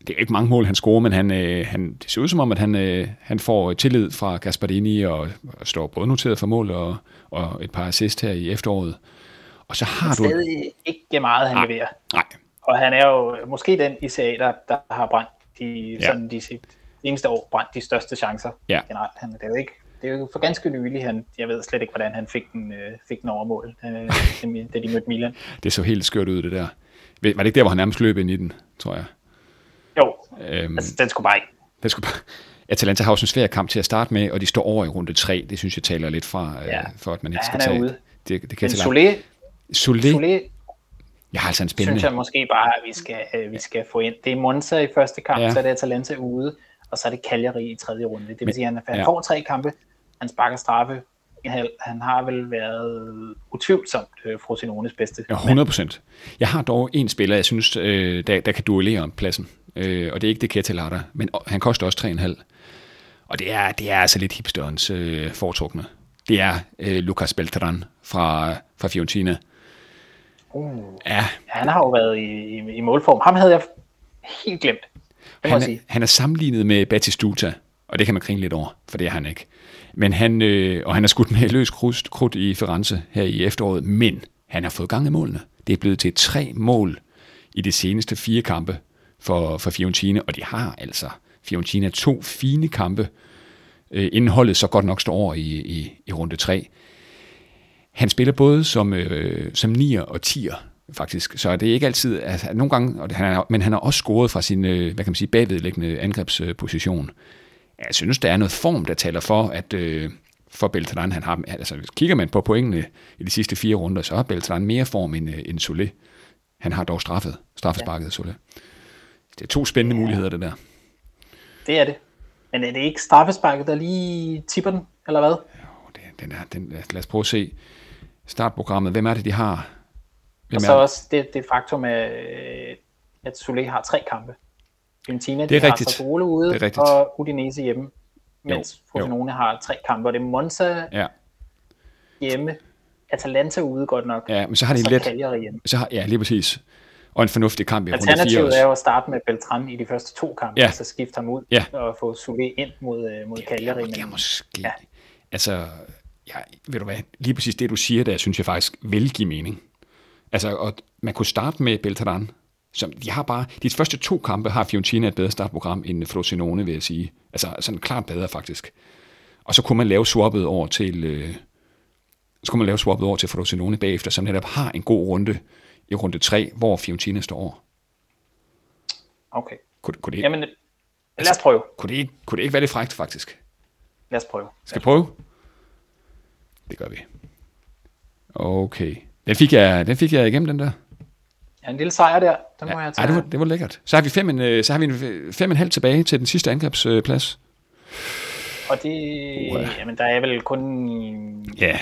det er ikke mange mål, han scorer, men han, øh, han, det ser ud som om, at han, øh, han får tillid fra Gasparini og, og står både noteret for mål og, og et par assist her i efteråret. Og så har du... Stadig ikke meget, han leverer. Nej. Og han er jo måske den i serie, der, der har brændt de, ja. sådan de eneste år brændt de største chancer ja. generelt. Han, det er jo ikke det er jo for ganske nylig, han, jeg ved slet ikke, hvordan han fik den, øh, fik den over mål, øh, da de mødte Milan. Det så helt skørt ud, det der. Var det ikke der, hvor han nærmest løb ind i den, tror jeg? Jo, øhm, altså den skulle bare ikke. Den skulle bare... Atalanta har også en svær kamp til at starte med, og de står over i runde 3. Det synes jeg taler lidt fra, øh, ja. øh, for at man ikke ja, skal tage... Ude. Det, det kan Solé, Solé, Solé, jeg har altså en spændende... synes jeg måske bare, at vi skal, øh, vi skal få ind. Det er Monza i første kamp, ja. så er det Atalanta ude, og så er det Cagliari i tredje runde. Det vil Men, sige, at han, ja. får tre kampe, han sparker straffe, han har vel været utvivlsomt øh, Frosinones bedste. Ja, 100 procent. Jeg har dog en spiller, jeg synes, øh, der, der kan duellere om pladsen, øh, og det er ikke det Ketelata, men han koster også 3,5. Og det er, det er altså lidt hipsterens øh, foretrukne. Det er øh, Lucas Beltran fra, fra Fiorentina. Uh, ja. Han har jo været i, i, i målform. Ham havde jeg helt glemt. Han er, han er sammenlignet med Batistuta, og det kan man grine lidt over, for det er han ikke. Men han, øh, og han har skudt med løs krudt, krudt i Firenze her i efteråret, men han har fået gang i målene. Det er blevet til tre mål i de seneste fire kampe for, for Fiorentina, og de har altså Fiorentina to fine kampe, øh, indholdet så godt nok står over i, i, i runde 3. Han spiller både som, øh, som nier og tier, faktisk. Så det er ikke altid, altså, nogle gange, og han er, men han har også scoret fra sin, øh, hvad kan man sige, bagvedliggende angrebsposition. Jeg synes, der er noget form, der taler for, at øh, for Beltran, han har, altså kigger man på pointene i de sidste fire runder, så har Beltran mere form end, øh, end Solé. Han har dog straffet, straffesparket ja. Solé. Det er to spændende ja. muligheder, det der. Det er det. Men er det ikke straffesparket, der lige tipper den, eller hvad? Jo, det, den er, den, lad os prøve at se startprogrammet. Hvem er det, de har? Hvem og så også det, det faktum, at, at Solé har tre kampe. Fiorentina, det er de rigtigt. har Sassuolo ude, det er rigtigt. og Udinese hjemme, mens Frosinone har tre kampe, og det er Monza ja. hjemme, Atalanta ude godt nok, ja, men så har de let, hjemme. Så har, ja, lige præcis. Og en fornuftig kamp i runde 4 Alternativet er jo at starte med Beltran i de første to kampe, ja. og så skifte ham ud ja. og få Solé ind mod, øh, mod Cagliari. Det er måske... Ja. Altså, ja, ved du hvad, lige præcis det, du siger der, synes jeg faktisk vil give mening. Altså, og man kunne starte med Beltran, som de har bare, de første to kampe har Fiorentina et bedre startprogram end Frosinone, vil jeg sige. Altså sådan klart bedre faktisk. Og så kunne man lave swappet over til, øh, så kunne man lave swappet over til Frosinone bagefter, som netop har en god runde i runde 3, hvor Fiorentina står over. Okay. Kunne, kunne det, Jamen, lad os altså, prøve. Kunne det, ikke, kunne det ikke være lidt frækt, faktisk? Lad os prøve. Skal prøve? Det gør vi. Okay. Den fik jeg, den fik jeg igennem, den der. Ja, en lille sejr der, den må ja, jeg tage. Ej, det, var, det var lækkert. Så har vi fem, en, øh, så har vi en, fem en halv tilbage til den sidste angrebsplads. Og det, uh. jamen der er vel kun ja.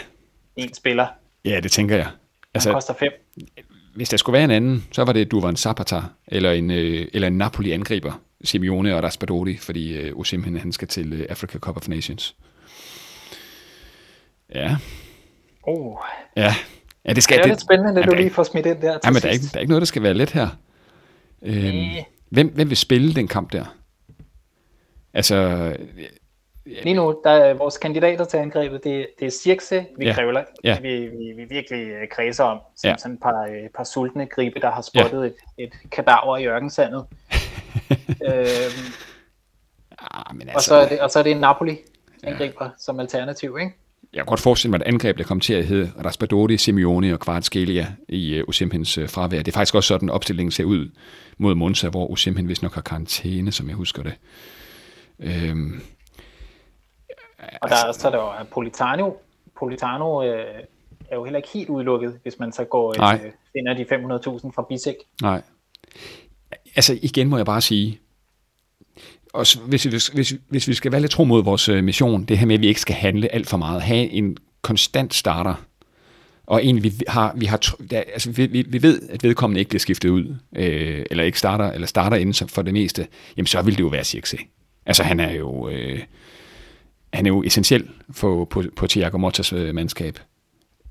én spiller. Ja, det tænker jeg. Altså, Den koster fem. Hvis der skulle være en anden, så var det Duvan Zapata, eller en, øh, eller en Napoli-angriber, Simeone og Raspadori, fordi øh, Osimhen han skal til Africa Cup of Nations. Ja. Oh. Ja, Ja, det, skal, det er det, lidt spændende, ja, du lige får smidt ind der til ja, men der er, ikke, der er ikke noget, der skal være let her. Øhm, hvem, hvem vil spille den kamp der? Altså... Lige nu, der er vores kandidater til angrebet, det, det er Cirkse, vi ja. kræver, ja. Vi, vi, vi virkelig øh, kredser om, som ja. sådan et par, et øh, par sultne gribe, der har spottet ja. et, et kadaver i ørkensandet. øhm, ah, men altså, og, så er det, og så er det en Napoli-angriber ja. som alternativ, ikke? Jeg kan godt forestille mig, at angreb, der kommer til at hedde Raspadori, Simeone og Kvartskelia i uh, Usimhens uh, fravær. Det er faktisk også sådan, opstillingen ser ud mod Monza, hvor Usimhen vist nok har karantæne, som jeg husker det. Øhm, og der altså, er også der Politano. Politano øh, er jo heller ikke helt udelukket, hvis man så går øh, finder de 500.000 fra Bisek. Nej. Altså igen må jeg bare sige, og hvis, hvis, hvis, hvis vi skal være lidt tro mod vores øh, mission, det her med, at vi ikke skal handle alt for meget, have en konstant starter, og egentlig vi har, vi har der, altså vi, vi, vi ved, at vedkommende ikke bliver skiftet ud, øh, eller ikke starter, eller starter inden for det meste, jamen så vil det jo være Circe. Altså han er jo, øh, han er jo essentiel for, på, på Thiago Mottas øh, mandskab.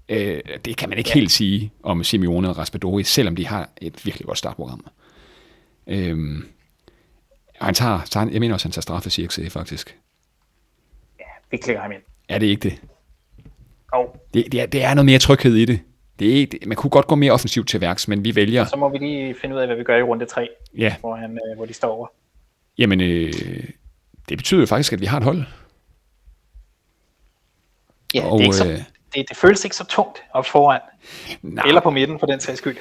Øh, det kan man ikke ja. helt sige om Simeone og Raspadori, selvom de har et virkelig godt startprogram. Øh, han tager, tager, jeg mener også, han tager straffe CXA, faktisk. Ja, vi klikker ham ind. Er det ikke det? Oh. Det, det, er, det er noget mere tryghed i det. det er, det, man kunne godt gå mere offensivt til værks, men vi vælger... Så må vi lige finde ud af, hvad vi gør i runde 3, Ja, hvor, han, øh, hvor de står over. jamen, øh, det betyder jo faktisk, at vi har et hold. Ja, Og, det, er ikke så, øh, det, det føles ikke så tungt op foran, Nej, eller på midten for den sags skyld,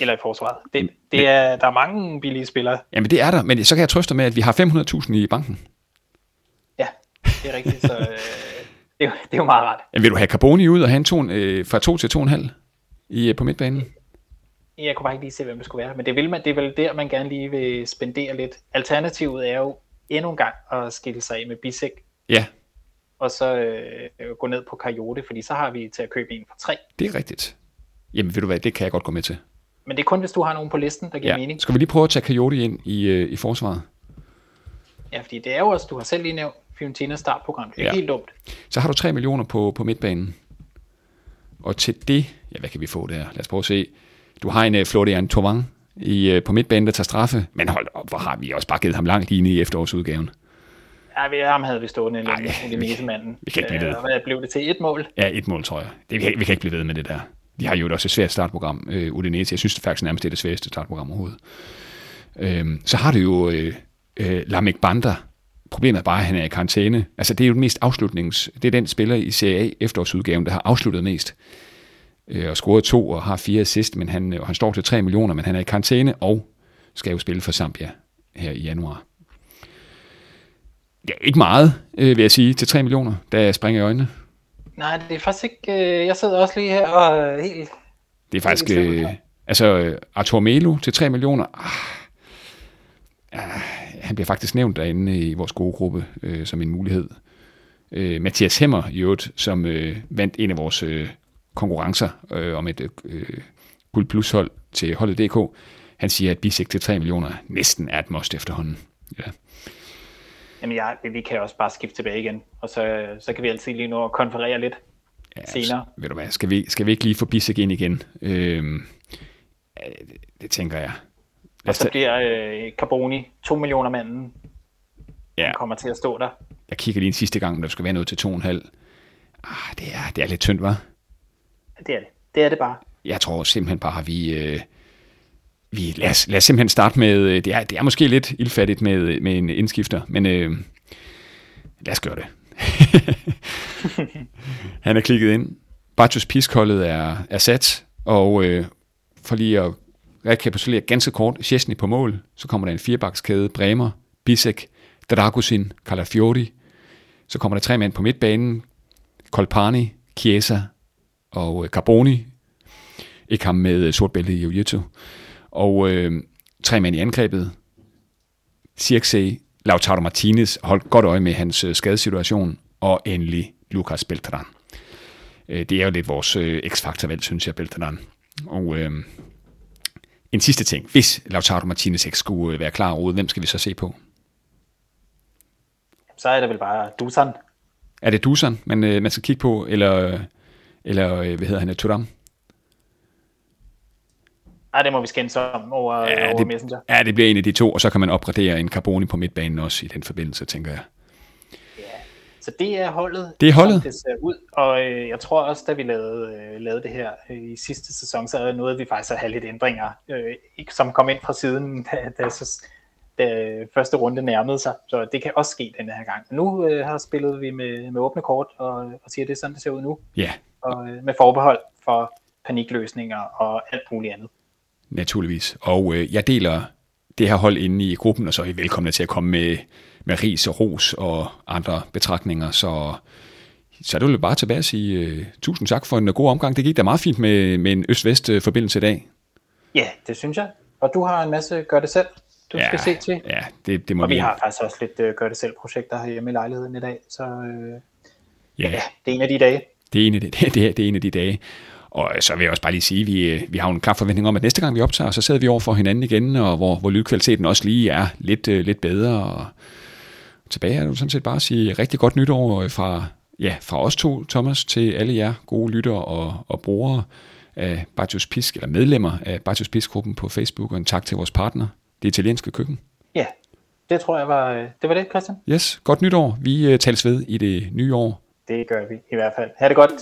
eller, i forsvaret. Det, det er, der er mange billige spillere. Jamen, det er der, men så kan jeg trøste med, at vi har 500.000 i banken. Ja, det er rigtigt, så øh, det, er, det er jo meget rart. Jamen, vil du have Carboni ud og have en to, øh, fra 2 til 2,5 i, øh, på midtbanen? Jeg kunne bare ikke lige se, hvem det skulle være, men det, vil man, det er vel der, man gerne lige vil spendere lidt. Alternativet er jo endnu en gang at skille sig af med Bisek, Ja, og så øh, gå ned på Coyote, fordi så har vi til at købe en for tre. det er rigtigt. Jamen, ved du hvad, det kan jeg godt gå med til. Men det er kun, hvis du har nogen på listen, der giver Ja. mening. Skal vi lige prøve at tage Coyote ind i, øh, i forsvaret? Ja, fordi det er jo også, du har selv lige nævnt, Fiorentinas startprogram. Det er Ja. helt dumt. Så har du 3 millioner på, på midtbanen. Og til det, ja, hvad kan vi få der? Lad os prøve at se. Du har en uh, Florian Thauvin i, uh, på midtbanen, der tager straffe. Men hold op, hvor har vi også bare givet ham langt lige i efterårsudgaven. Ja, vi, ham havde vi stående Ej, i Udinese-manden. vi kan ikke blive ved. Øh, Hvad blev det til? Et mål? Ja, et mål, tror jeg. Det, vi, kan, vi kan ikke blive ved med det der. De har jo også et svært startprogram, øh, Udinese. Jeg synes det faktisk nærmest, det er det sværeste startprogram overhovedet. Øhm, så har du jo øh, øh, Lamek Banda. Problemet er bare, at han er i karantæne. Altså, det er jo den mest afslutnings... Det er den spiller i Serie A efterårsudgaven, der har afsluttet mest. Øh, og scoret to og har fire assist, men han, og han står til 3 millioner, men han er i karantæne og skal jo spille for Zambia her i januar. Ja, ikke meget, øh, vil jeg sige, til 3 millioner, da jeg springer i øjnene. Nej, det er faktisk ikke... Øh, jeg sidder også lige her og er helt... Det er faktisk, øh, altså øh, Arthur Melo til 3 millioner, ah, ah, han bliver faktisk nævnt derinde i vores gode gruppe øh, som en mulighed. Øh, Mathias Hemmer i øvrigt, som øh, vandt en af vores øh, konkurrencer øh, om et øh, guld plus hold til holdet DK, han siger, at Bisek til 3 millioner næsten er et must efterhånden. Ja. Jamen, jeg, vi kan også bare skifte tilbage igen, og så, så kan vi altid lige nå at konferere lidt. Ja, Senere. Ved du hvad, skal vi, skal vi ikke lige få Bisek ind igen? Øh, det, det tænker jeg. Lad Og så bliver øh, Carboni 2 millioner manden, Ja. ja. kommer til at stå der. Jeg kigger lige en sidste gang, om der skal være noget til 2,5. Ah, det er, det er lidt tyndt, var. Det er det. Det er det bare. Jeg tror simpelthen bare, at vi... Øh, vi lad, os, lad os simpelthen starte med... Øh, det er, det er måske lidt ildfattigt med, øh, med en indskifter, men øh, lad os gøre det. Han er klikket ind. Bartos Piskholdet er, er sat, og øh, for lige at rekapitulere ganske kort, Chesney på mål, så kommer der en firebakskæde, Bremer, Bisek, Dragusin, Calafiori, så kommer der tre mænd på midtbanen, Kolpani, Chiesa og øh, Carboni, ikke ham med sort bælte i Jiu-Jitsu, og øh, tre mænd i angrebet, Circe, Lautaro Martinez, holdt godt øje med hans øh, skadesituation, og endelig Lucas Beltran. Øh, det er jo lidt vores øh, x-faktor-valg, synes jeg, Beltran. Og øh, en sidste ting. Hvis Lautaro Martinez ikke skulle øh, være klar overhovedet, hvem skal vi så se på? Så er det vel bare Dusan. Er det Dusan, man, man skal kigge på, eller, eller hvad hedder han, Turam? Ej, det må vi skændes om over, ja, over det, Messenger. ja, det bliver en af de to, og så kan man opgradere en Carboni på midtbanen også i den forbindelse, tænker jeg. Så det er holdet, Det er holdet. det ser ud. Og øh, jeg tror også, da vi lavede, øh, lavede det her øh, i sidste sæson, så nåede vi faktisk at have lidt ændringer, øh, som kom ind fra siden, da, da, så, da første runde nærmede sig. Så det kan også ske denne her gang. Nu øh, har spillet vi med, med åbne kort, og, og siger, at det er sådan, det ser ud nu. Ja, Og øh, med forbehold for panikløsninger og alt muligt andet. Naturligvis. Og øh, jeg deler det her hold inde i gruppen, og så er I velkomne til at komme med, med ris og ros og andre betragtninger. Så, så er det jo bare tilbage at sige uh, tusind tak for en god omgang. Det gik da meget fint med, med en øst-vest-forbindelse i dag. Ja, det synes jeg. Og du har en masse gør det selv, du ja, skal se til. Ja, det, det må Og vi vi. har faktisk også lidt øh, gør det selv projekter herhjemme i lejligheden i dag, så øh, Ja, ja, det er en af de dage. det er en af de, det, er, det er en af de dage. Og så vil jeg også bare lige sige, at vi, øh, vi har en klar forventning om, at næste gang vi optager, så sidder vi over for hinanden igen, og hvor, hvor lydkvaliteten også lige er lidt, øh, lidt bedre. Og tilbage er det sådan set bare at sige rigtig godt nytår øh, fra, ja, fra os to, Thomas, til alle jer gode lyttere og, og brugere af Bartius Pisk, eller medlemmer af Bartius Pisk-gruppen på Facebook, og en tak til vores partner, det italienske køkken. Ja, det tror jeg var, øh, det var det, Christian. Yes, godt nytår. Vi øh, tales ved i det nye år. Det gør vi i hvert fald. Ha' det godt.